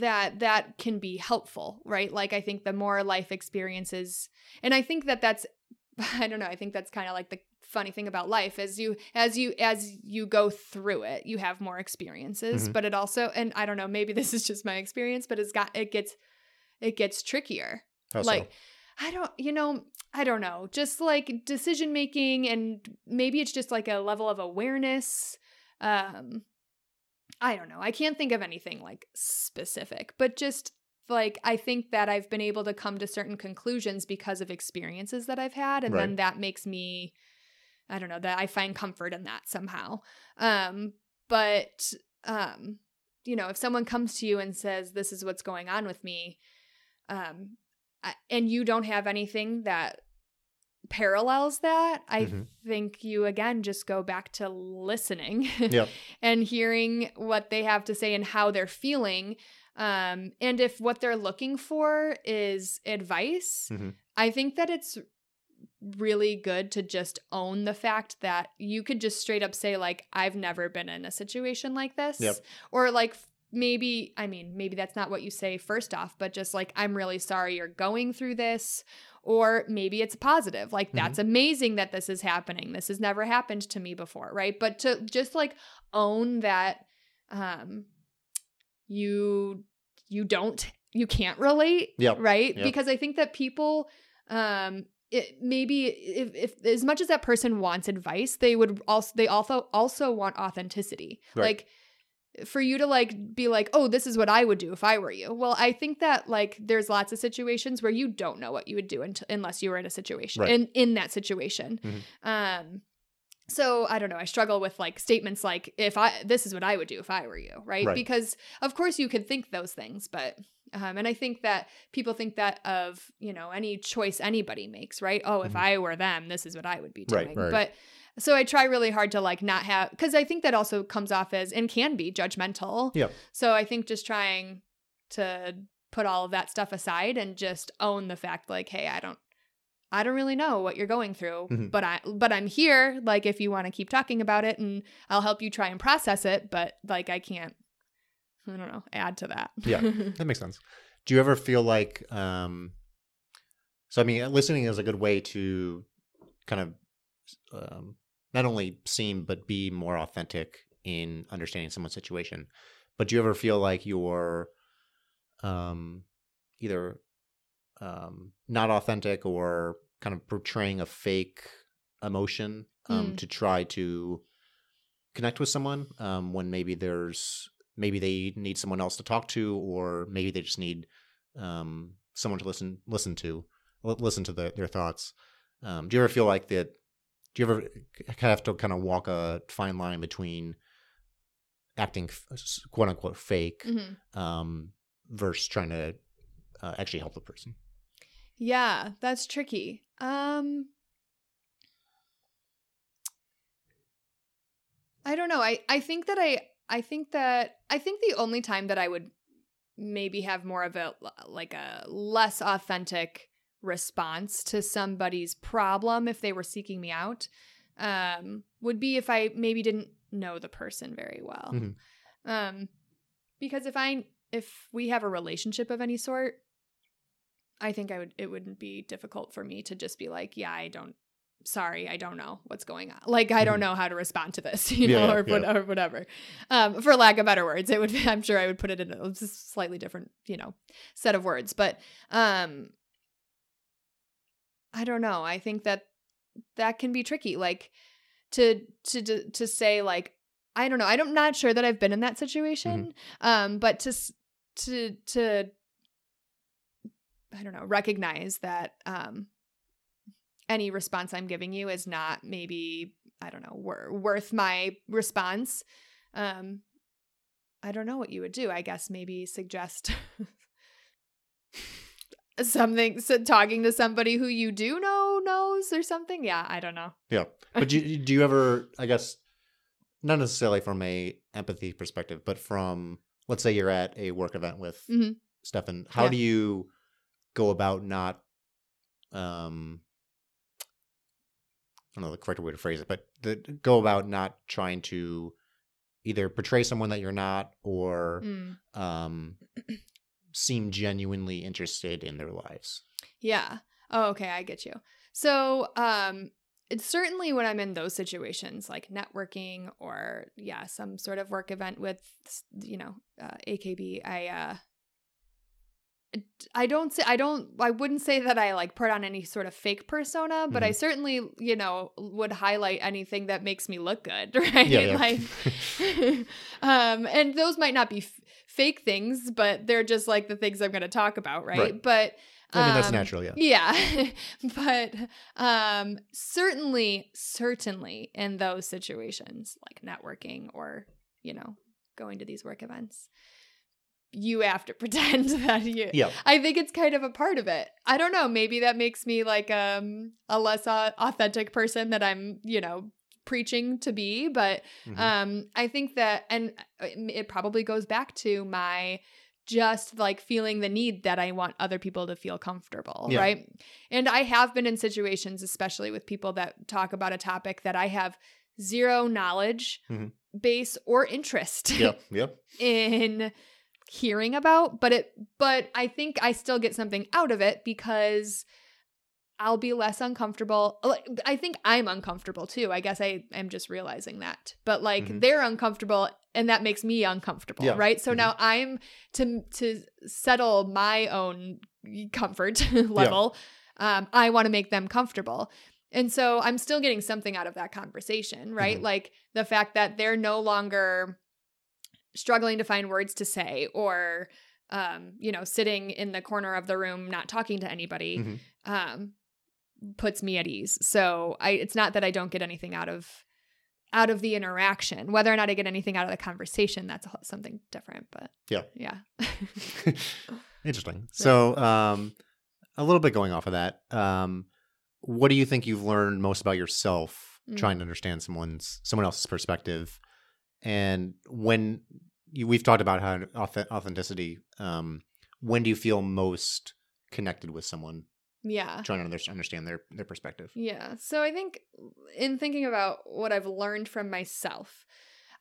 that that can be helpful right like i think the more life experiences and i think that that's i don't know i think that's kind of like the funny thing about life is you as you as you go through it you have more experiences Mhm. but it also and i don't know maybe this is just my experience but it's got it gets it gets trickier How so? like i don't you know i don't know just like decision making and maybe it's just like a level of awareness um i don't know i can't think of anything like specific but just like i think that i've been able to come to certain conclusions because of experiences that i've had and then that makes me i don't know that i find comfort in that somehow. Um but um you know if someone comes to you and says this is what's going on with me um I- and you don't have anything that parallels that i Mhm. think you again just go back to listening Yep. and hearing what they have to say and how they're feeling um and if what they're looking for is advice Mhm. i think that it's really good to just own the fact that you could just straight up say like I've never been in a situation like this Yep. or like maybe I mean maybe that's not what you say first off but just like I'm really sorry you're going through this or maybe it's positive like Mhm. that's amazing that this is happening this has never happened to me before right but to just like own that um you you don't you can't relate Yep. right Yep. because i think that people um it, maybe if, if as much as that person wants advice they would also they also also want authenticity Right. like for you to like be like oh this is what i would do if i were you well i think that like there's lots of situations where you don't know what you would do unt- unless you were in a situation Right. in in that situation Mhm. um so i don't know i struggle with like statements like if i this is what i would do if i were you right Right. because of course you could think those things but Um, and I think that people think that of, you know, any choice anybody makes, right? Oh, if Mhm. I were them, this is what I would be Right, doing. right. But so I try really hard to like not have, because I think that also comes off as and can be judgmental. Yeah. So I think just trying to put all of that stuff aside and just own the fact, like, hey, I don't. I don't really know what you're going through, Mhm. but I but I'm here like if you want to keep talking about it and I'll help you try and process it, but like I can't I don't know, add to that. Yeah. That makes sense. Do you ever feel like, um, so I mean, listening is a good way to kind of um, not only seem but be more authentic in understanding someone's situation. But do you ever feel like you're um, either um, not authentic or kind of portraying a fake emotion um, Mm. to try to connect with someone um, when maybe there's maybe they need someone else to talk to or maybe they just need um, someone to listen listen to listen to the, their thoughts um, do you ever feel like that do you ever have to kind of walk a fine line between acting quote unquote fake Mhm. um, versus trying to uh, actually help the person Yeah, that's tricky. Um I don't know. I I think that I I think that I think the only time that I would maybe have more of a like a less authentic response to somebody's problem if they were seeking me out um would be if I maybe didn't know the person very well. Mhm. Um because if I if we have a relationship of any sort, I think I would it wouldn't be difficult for me to just be like, yeah, I don't sorry, I don't know what's going on. Like I don't Mhm. know how to respond to this, you know, yeah, or, what- or whatever. Um, for lack of better words, it would be, I'm sure I would put it in a slightly different, you know, set of words, but um I don't know. I think that that can be tricky like to to to, to say like I don't know. I'm not sure that I've been in that situation. Um but to to to I don't know, recognize that um any response I'm giving you is not maybe I don't know wor- worth my response. Um, I don't know what you would do. I guess maybe suggest something, so talking to somebody who you do know knows or something. Yeah, I don't know. Yeah, but do, you- do you ever? I guess not necessarily from a empathy perspective, but from let's say you're at a work event with Mhm. Stefan. How Yeah. do you go about not? Um, I don't know the correct way to phrase it, but the, go about not trying to either portray someone that you're not or Mm. um, seem genuinely interested in their lives. Yeah. Oh, okay, I get you. So, um it's certainly when I'm in those situations like networking or yeah, some sort of work event with you know, uh, AKB, I uh I don't say I don't I wouldn't say that I like put on any sort of fake persona, but I Mhm. certainly, you know, would highlight anything that makes me look good, right? Yeah, yeah. Like um and those might not be fake things, but they're just like the things I'm going to talk about, right? Right. But I mean that's um, natural, yeah. yeah. but um certainly certainly in those situations like networking or, you know, going to these work events, you have to pretend that you Yeah, I think it's kind of a part of it. I don't know, maybe that makes me like um a less uh, authentic person that I'm, you know, preaching to be, but Mhm. um I think that and uh, it probably goes back to my just like feeling the need that I want other people to feel comfortable, Yeah. right? And I have been in situations especially with people that talk about a topic that I have zero knowledge Mhm. base or interest yep, yep. in hearing about but it but i think i still get something out of it because i'll be less uncomfortable i think i'm uncomfortable too i guess i am just realizing that but like Mhm. they're uncomfortable and that makes me uncomfortable Yeah. right so Mhm. now i'm to to settle my own comfort level um i want to make them comfortable and so i'm still getting something out of that conversation right Mhm. like the fact that they're no longer struggling to find words to say or um you know sitting in the corner of the room not talking to anybody Mhm. um puts me at ease so i it's not that i don't get anything out of out of the interaction. Whether or not I get anything out of the conversation, that's something different. But Yeah. yeah, Interesting. So, um, a little bit going off of that, um, what do you think you've learned most about yourself Mm. trying to understand someone's someone else's perspective? And when you, we've talked about how authenticity, um, when do you feel most connected with someone yeah. trying to understand their their perspective? Yeah. So I think in thinking about what I've learned from myself,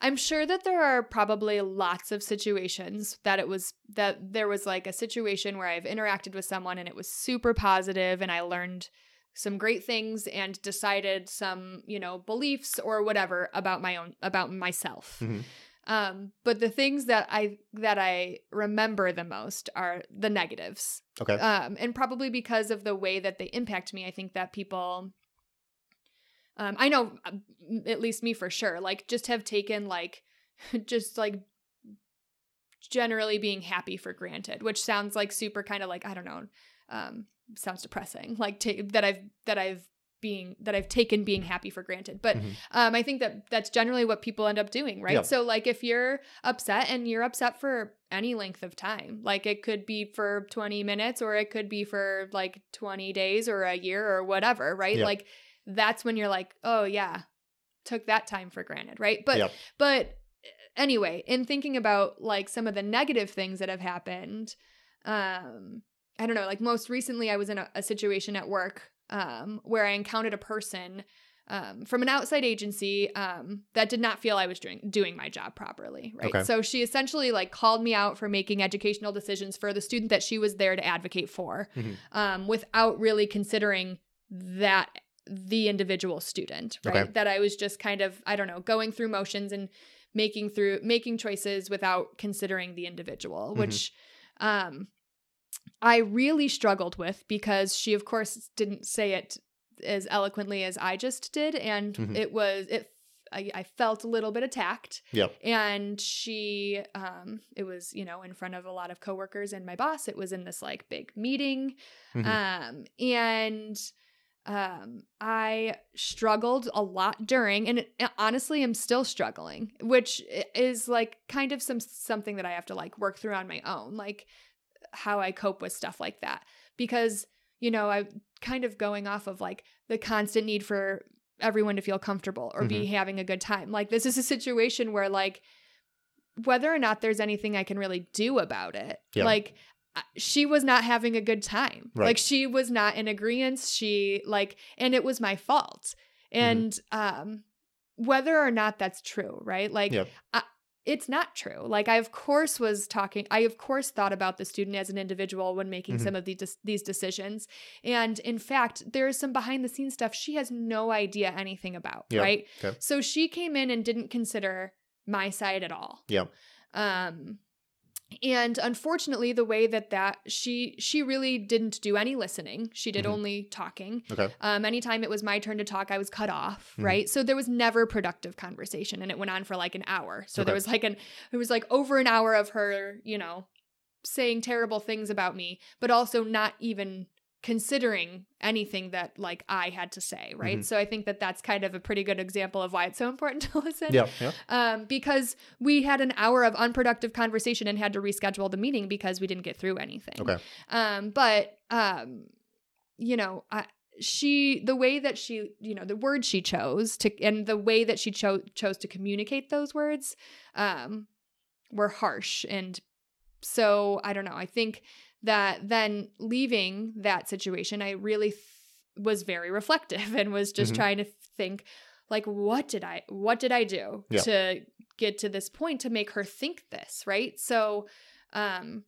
I'm sure that there are probably lots of situations that it was that there was like a situation where I've interacted with someone and it was super positive and I learned some great things and decided some, you know, beliefs or whatever about my own about myself. Mhm. Um, but the things that I that I remember the most are the negatives Okay. um, and probably because of the way that they impact me i think that people um, i know uh, at least me for sure like just have taken like just like generally being happy for granted which sounds like super kind of like i don't know um, sounds depressing like ta- that i've that i've being that i've taken being happy for granted but Mhm. um, I think that that's generally what people end up doing, right? So, like, if you're upset and you're upset for any length of time, like it could be for 20 minutes or it could be for like 20 days or a year or whatever, right? Like, that's when you're like, oh, yeah, took that time for granted, right? But, Yep. but anyway, in thinking about like some of the negative things that have happened, um, I don't know, like most recently I was in a, a situation at work um, where I encountered a person um, from an outside agency um, that did not feel I was doing doing my job properly. Right. Okay. So she essentially like called me out for making educational decisions for the student that she was there to advocate for, Mhm. um, without really considering that the individual student. Right. Okay. That I was just kind of I don't know going through motions and making through making choices without considering the individual, Mhm. which um I really struggled with because she of course didn't say it as eloquently as I just did and Mhm. it was it I, I felt a little bit attacked Yep. and she um it was you know in front of a lot of coworkers and my boss it was in this like big meeting Mhm. um and um i struggled a lot during and it, honestly i'm still struggling which is like kind of some something that i have to like work through on my own like how i cope with stuff like that because you know i kind of going off of like the constant need for everyone to feel comfortable or be having a good time like this is a situation where like whether or not there's anything i can really do about it Yeah. like she was not having a good time Right. like she was not in agreement she like and it was my fault Mm-hmm. and um whether or not that's true right like Yep. I, it's not true like i of course was talking i of course thought about the student as an individual when making Mhm. some of these these decisions and in fact there is some behind the scenes stuff she has no idea anything about Yep. right Okay. so she came in and didn't consider my side at all Yeah. um and unfortunately the way that that she she really didn't do any listening she did Mhm. only talking Okay. um anytime it was my turn to talk i was cut off Mhm. right so there was never productive conversation and it went on for like an hour so there was like an it was like over an hour of her you know saying terrible things about me but also not even considering anything that like i had to say right Mhm. so i think that that's kind of a pretty good example of why it's so important to listen Yeah. Yeah. um, because we had an hour of unproductive conversation and had to reschedule the meeting because we didn't get through anything. Okay. Um, but um, you know, I, she the way that she you know the words she chose to and the way that she chose chose to communicate those words um, were harsh and so I don't know. I think that then leaving that situation, I really th- was very reflective and was just Mhm. trying to think like what did I what did I do Yeah. to get to this point to make her think this, right? So um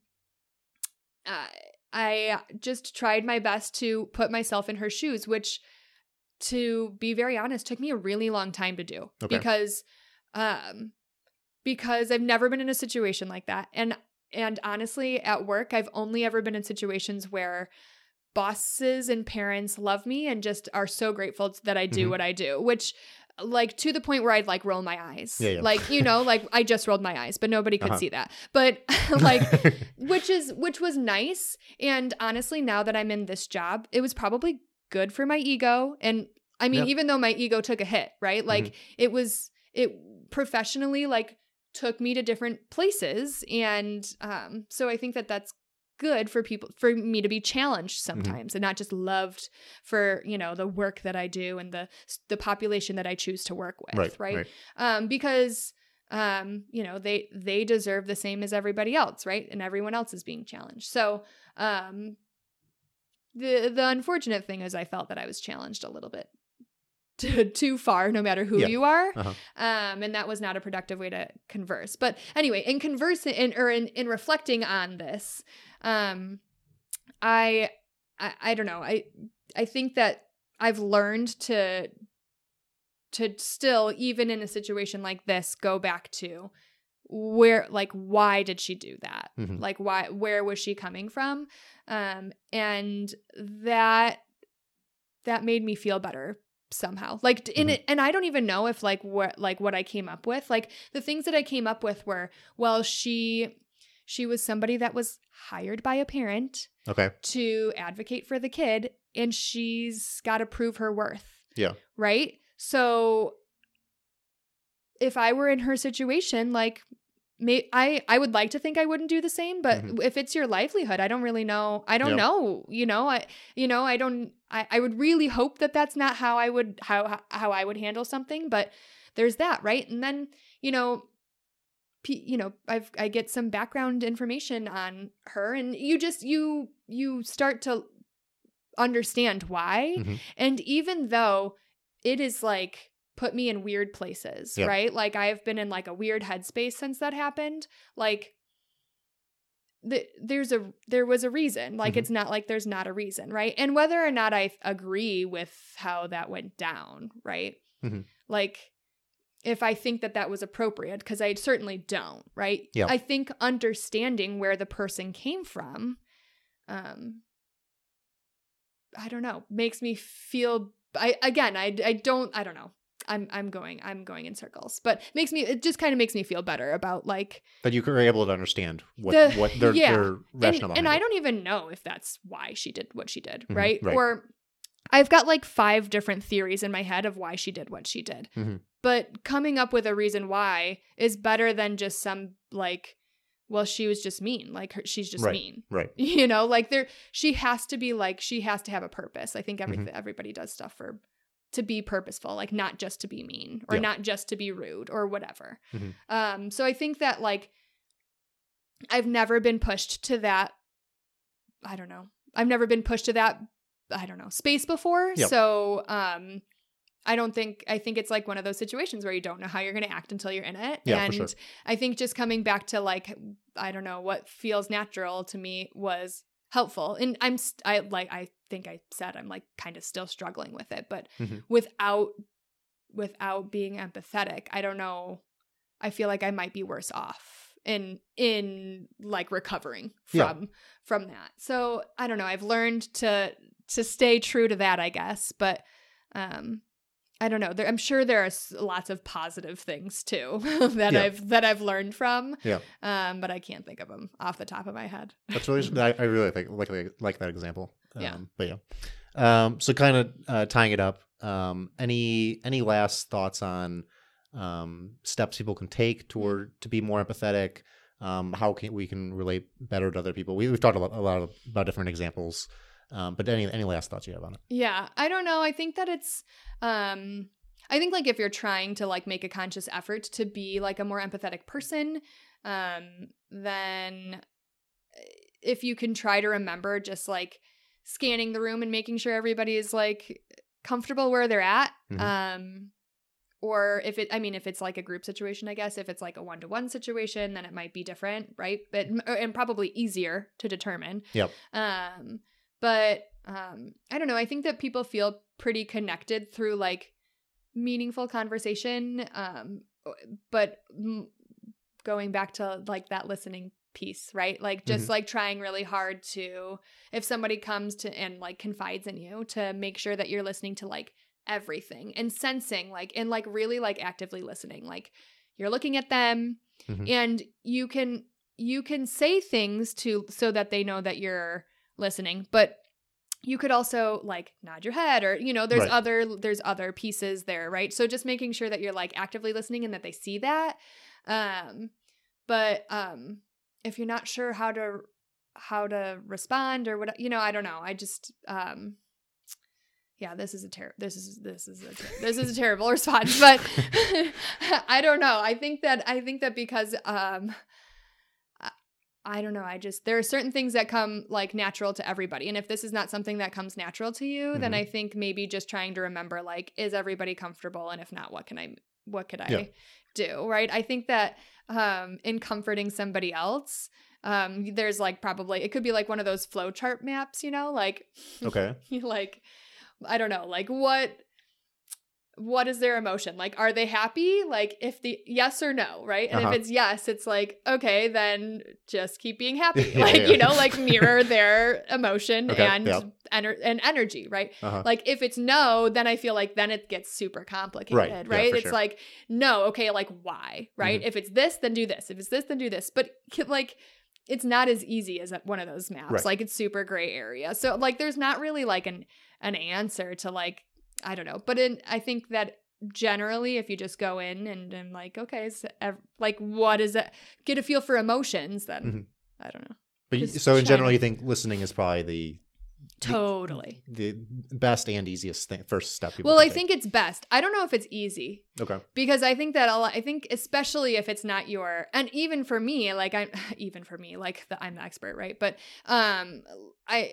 uh, I just tried my best to put myself in her shoes, which to be very honest took me a really long time to do Okay. because um because I've never been in a situation like that. And and honestly, at work, I've only ever been in situations where bosses and parents love me and just are so grateful that I do Mhm. what I do, which like to the point where I'd like roll my eyes. Yeah, yeah. Like, you know, like I just rolled my eyes, but nobody could Uh-huh. see that. But like which is which was nice and honestly now that i'm in this job it was probably good for my ego and i mean Yeah. even though my ego took a hit right like Mm-hmm. it was it professionally like took me to different places and um so i think that that's good for people for me to be challenged Mm-hmm. sometimes and not just loved for you know the work that i do and the the population that i choose to work with right, right, right. um because um you know they they deserve the same as everybody else right and everyone else is being challenged so um the the unfortunate thing is i felt that i was challenged a little bit too, too far no matter who Yeah. you are Uh-huh. um and that was not a productive way to converse but anyway in conversing in or in, in reflecting on this um I, I i don't know i i think that i've learned to to still even in a situation like this go back to where like why did she do that Mhm. like why where was she coming from um and that that made me feel better somehow like in Mhm. it and i don't even know if like what like what i came up with like the things that i came up with were well she she was somebody that was hired by a parent Okay. to advocate for the kid and she's got to prove her worth. Yeah. Right? So if I were in her situation like may I I would like to think I wouldn't do the same, but Mhm. if it's your livelihood, I don't really know. I don't Yeah. know, you know, I you know, I don't I I would really hope that that's not how I would how how I would handle something, but there's that, right? And then, you know, you know i've i get some background information on her and you just you you start to understand why Mhm. and even though it is like put me in weird places Yeah. right like i've been in like a weird headspace since that happened like the, there's a there was a reason like Mhm. it's not like there's not a reason right and whether or not i agree with how that went down right Mhm. like if I think that that was appropriate, because I certainly don't, right? Yeah. I think understanding where the person came from, um, I don't know, makes me feel. I again, I I don't, I don't know. I'm I'm going I'm going in circles, but makes me it just kind of makes me feel better about like That you were able to understand what The- what their yeah. their and, rationale and behind I don't even know if that's why she did what she did, Mhm, right? right. Or I've got like five different theories in my head of why she did what she did. Mhm. But coming up with a reason why is better than just some like, well, she was just mean. Like her, she's just Right. mean. Right. You know, like there, she has to be like, she has to have a purpose. I think every, Mhm. everybody does stuff for to be purposeful, like not just to be mean or Yeah. not just to be rude or whatever. Mhm. Um, so I think that like I've never been pushed to that. I don't know. I've never been pushed to that. I don't know space before. Yep. So um, I don't think I think it's like one of those situations where you don't know how you're going to act until you're in it. Yeah, for and sure. I think just coming back to like I don't know what feels natural to me was helpful. And I'm st- I like I think I said I'm like kind of still struggling with it, but Mhm. without without being empathetic, I don't know. I feel like I might be worse off in in like recovering Yeah. from from that. So, I don't know. I've learned to to stay true to that, I guess, but um I don't know. There, I'm sure there are lots of positive things too that Yeah. I've that I've learned from. Yeah. Um, but I can't think of them off the top of my head. That's really I, I really like like like that example. Um, Yeah. But yeah. Um, so kind of uh, tying it up. Um, any any last thoughts on um, steps people can take toward to be more empathetic? Um, how can we can relate better to other people? We, we've talked a lot, a lot about different examples. Um, but any any last thoughts you have on it? Yeah, I don't know. I think that it's um I think like if you're trying to like make a conscious effort to be like a more empathetic person, um then eh, if you can try to remember just like scanning the room and making sure everybody is like comfortable where they're at, Mhm. um or if it i mean if it's like a group situation i guess if it's like a one-to-one situation then it might be different right but and probably easier to determine Yep. um but um i don't know i think that people feel pretty connected through like meaningful conversation um but m- going back to like that listening piece right like just Mhm. like trying really hard to if somebody comes to and like confides in you to make sure that you're listening to like everything and sensing like and like really like actively listening like you're looking at them Mhm. and you can you can say things to so that they know that you're listening but you could also like nod your head or you know there's Right. other there's other pieces there right? So just making sure that you're like actively listening and that they see that. Um but um if you're not sure how to how to respond or what you know i don't know i just um yeah this is a terrible this is this is a ter- this is a terrible response but i don't know. I think that i think that because um I don't know. I just there are certain things that come like natural to everybody. And if this is not something that comes natural to you, then Mhm. I think maybe just trying to remember like is everybody comfortable and if not what can I what could I Yeah. do, right? I think that um in comforting somebody else, um there's like probably it could be like one of those flow chart maps, you know, like Okay. like i don't know like what what is their emotion like are they happy like if the yes or no right and Uh-huh. if it's yes it's like okay then just keep being happy Yeah, like yeah. you know like mirror their emotion Okay, and yeah. ener- and energy right Uh-huh. like if it's no then i feel like then it gets super complicated Right, right, it's sure. like no okay like why right Mhm. if it's this then do this if it's this then do this but like it's not as easy as one of those maps Right. like it's super gray area so like there's not really like an an answer to like i don't know but in i think that generally if you just go in and and like okay so ev- like what is it get a feel for emotions then Mhm. i don't know But you, so in general, you think listening is probably the totally the best and easiest thing, first step. well i think it's best i don't know if it's easy Okay. because I think that a lot, I think especially if it's not your and even for me like I'm even for me like the, I'm the expert right but um I,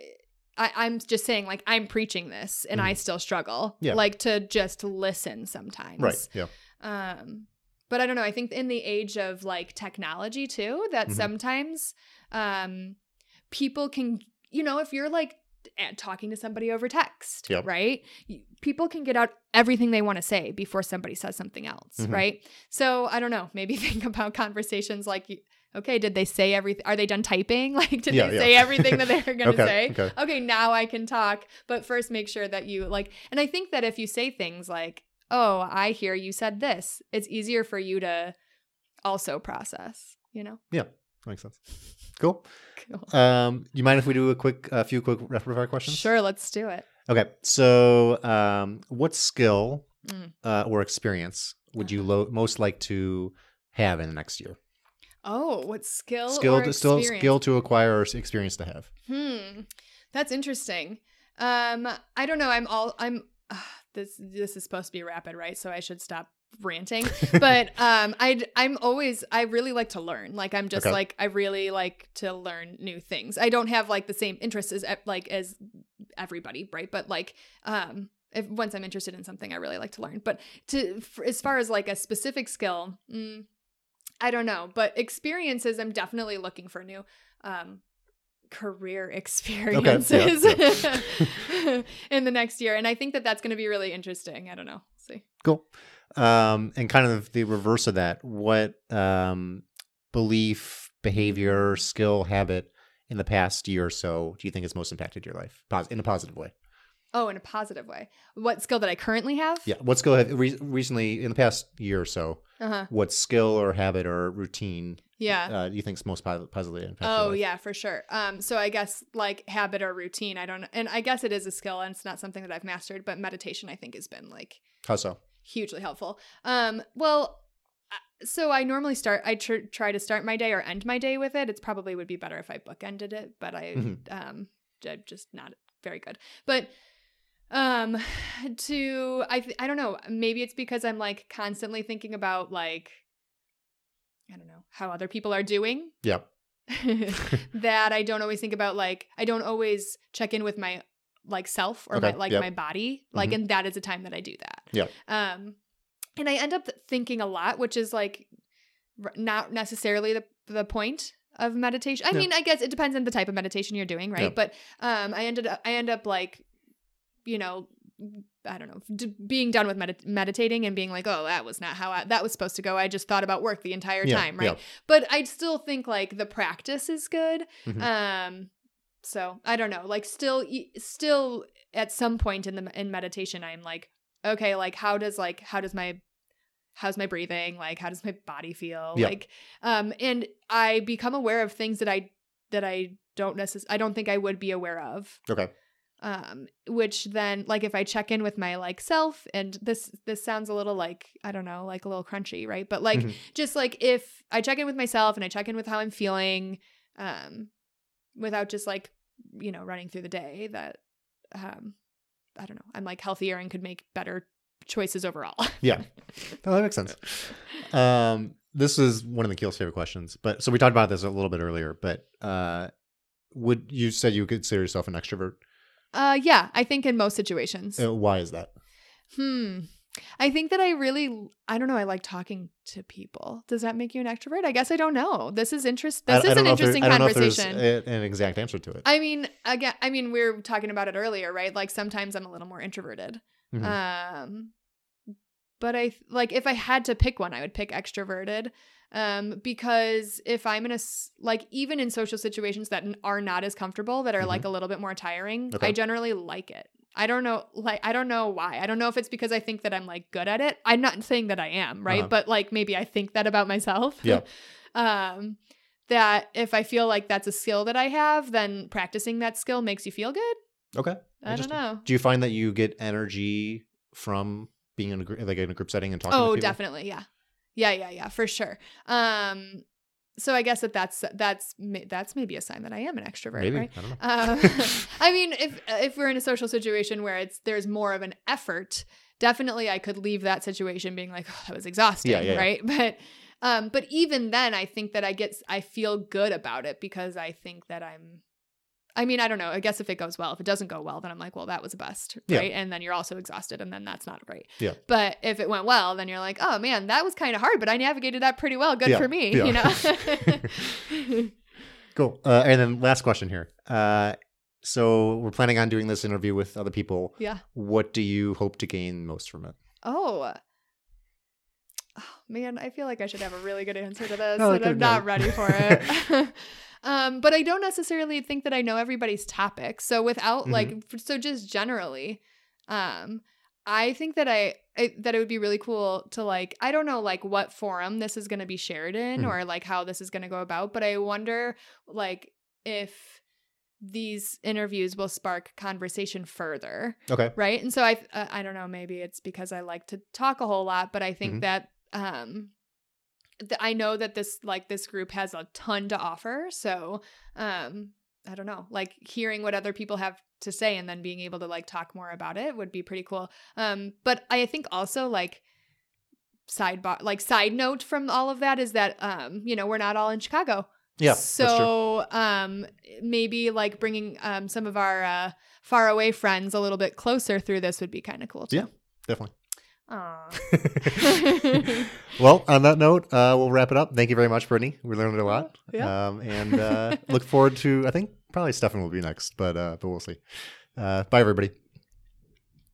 I I'm just saying like I'm preaching this and I still struggle Mm-hmm. Yeah. like to just listen sometimes Right. Yeah. um but I don't know I think in the age of like technology too that Mhm. sometimes um people can you know if you're like talking to somebody over text Yep. right people can get out everything they want to say before somebody says something else Mhm. right so i don't know maybe think about conversations like okay did they say everything are they done typing like did Yeah, they yeah. say everything that they were going to Okay, say okay. okay now i can talk but first make sure that you like and i think that if you say things like oh i hear you said this it's easier for you to also process you know Yeah, Makes sense. Cool. cool. Um, you mind if we do a quick, a few quick rapid fire questions? sure let's do it Okay. So, um, what skill Mm. uh, or experience would you lo- most like to have in the next year? Oh what skill skill, or to, still skill to acquire or experience to have. Hmm, that's interesting. Um, I don't know. I'm all I'm. Uh, this this is supposed to be rapid, right? So I should stop ranting. But um, I I'm always I really like to learn. Like I'm just Okay. like I really like to learn new things. I don't have like the same interests as like as everybody, right? But like um. If once I'm interested in something, I really like to learn. But to f as far as like a specific skill, mm, I don't know. But experiences, I'm definitely looking for new um, career experiences in the next year. And I think that that's going to be really interesting. I don't know. see. Cool. Um, and kind of the reverse of that, what um, belief, behavior, skill, habit in the past year or so do you think has most impacted your life in a positive way? Oh, in a positive way. What skill that I currently have? Yeah. What skill have re- recently in the past year or so? Uh huh. What skill or habit or routine Yeah. uh, do you think is most po- positively impacted? your Oh yeah, for sure. Um, so I guess like habit or routine, I don't, and I guess it is a skill, and it's not something that I've mastered. But meditation, I think, has been like How so? hugely helpful. Um, well, uh, so I normally start. I tr- try to start my day or end my day with it. It's probably would be better if I bookended it, but I Mhm. um, I'm just not very good. But um, to I th- I don't know. Maybe it's because I'm like constantly thinking about like I don't know how other people are doing. Yeah. that I don't always think about like I don't always check in with my like self or Okay, my like yep. my body like Mhm. and that is a time that I do that. Yeah. Um and I end up thinking a lot which is like r- not necessarily the the point of meditation. I Yeah. mean, I guess it depends on the type of meditation you're doing, right? Yeah. But um I ended up I end up like you know I don't know, d- being done with medit- meditating and being like, oh, that was not how I, that was supposed to go. I just thought about work the entire Yeah, time, right? yeah. But I still think like the practice is good. Mhm. Um, so I don't know, like still, still at some point in the in meditation, I'm like, okay, like how does like how does my how's my breathing like how does my body feel Yeah. like um and i become aware of things that i that i don't necessarily i don't think i would be aware of Okay. Um which then like if i check in with my like self and this this sounds a little like i don't know like a little crunchy right but like Mhm. just like if i check in with myself and i check in with how i'm feeling um without just like you know running through the day that um i don't know i'm like healthier and could make better choices overall Yeah. No, that makes sense. Um, this is one of the Keel's favorite questions, but so we talked about this a little bit earlier. But uh, would you said you consider yourself an extrovert? Uh yeah i think in most situations Uh, why is that? Hmm. I think that I really, I don't know. I like talking to people. Does that make you an extrovert? I guess I don't know. This is interest. I- This I is don't an there- interesting I don't know if there's conversation. a- an exact answer to it. I mean, again, I mean, we are talking about it earlier, right? Like sometimes I'm a little more introverted. Mhm. Um, but I like if I had to pick one, I would pick extroverted. Um, because if I'm in a like even in social situations that are not as comfortable, that are like a little bit more tiring, Mm-hmm. Okay. I generally like it. I don't know, like I don't know why. I don't know if it's because I think that I'm like good at it. I'm not saying that I am, right? Uh-huh. But like maybe I think that about myself. Yeah. um, that if I feel like that's a skill that I have, then practicing that skill makes you feel good. okay. I don't know. Do you find that you get energy from being in a gr- like in a group setting and talking? Oh, definitely. Yeah. Yeah, yeah, yeah, for sure. Um so I guess that that's that's that's maybe a sign that I am an extrovert, Maybe right? I don't know. Um, I mean, if if we're in a social situation where it's there's more of an effort, definitely I could leave that situation being like, oh, that was exhausting, Yeah, yeah, yeah. right? But um, but even then, I think that I get I feel good about it because I think that I'm. I mean, I don't know. I guess if it goes well, if it doesn't go well, then I'm like, well, that was a bust, Yeah. right? And then you're also exhausted, and then that's not great. Yeah. But if it went well, then you're like, oh man, that was kind of hard, but I navigated that pretty well. Good Yeah, for me, yeah. you know. Cool. Uh, and then last question here. Uh, so we're planning on doing this interview with other people. yeah. What do you hope to gain most from it? Oh. Oh, man, I feel like I should have a really good answer to this, No, and I'm not ready for it. um, but I don't necessarily think that I know everybody's topic. So without Mhm. like, so just generally, um, I think that I, I that it would be really cool to like I don't know like what forum this is going to be shared in Mhm. or like how this is going to go about, but I wonder like if these interviews will spark conversation further Okay. right and so i uh, i don't know maybe it's because i like to talk a whole lot but i think Mhm. that um th- i know that this like this group has a ton to offer so um i don't know like hearing what other people have to say and then being able to like talk more about it would be pretty cool um but i think also like sidebar like side note from all of that is that um you know we're not all in chicago Yeah. so um maybe like bringing um some of our uh far away friends a little bit closer through this would be kind of cool too. Yeah. Definitely. Aw. well, on that note, uh, we'll wrap it up. Thank you very much, Brittany. We learned a lot. Yeah. Um, and uh, look forward to, I think probably Stefan will be next, but uh, but we'll see. Uh, bye, everybody.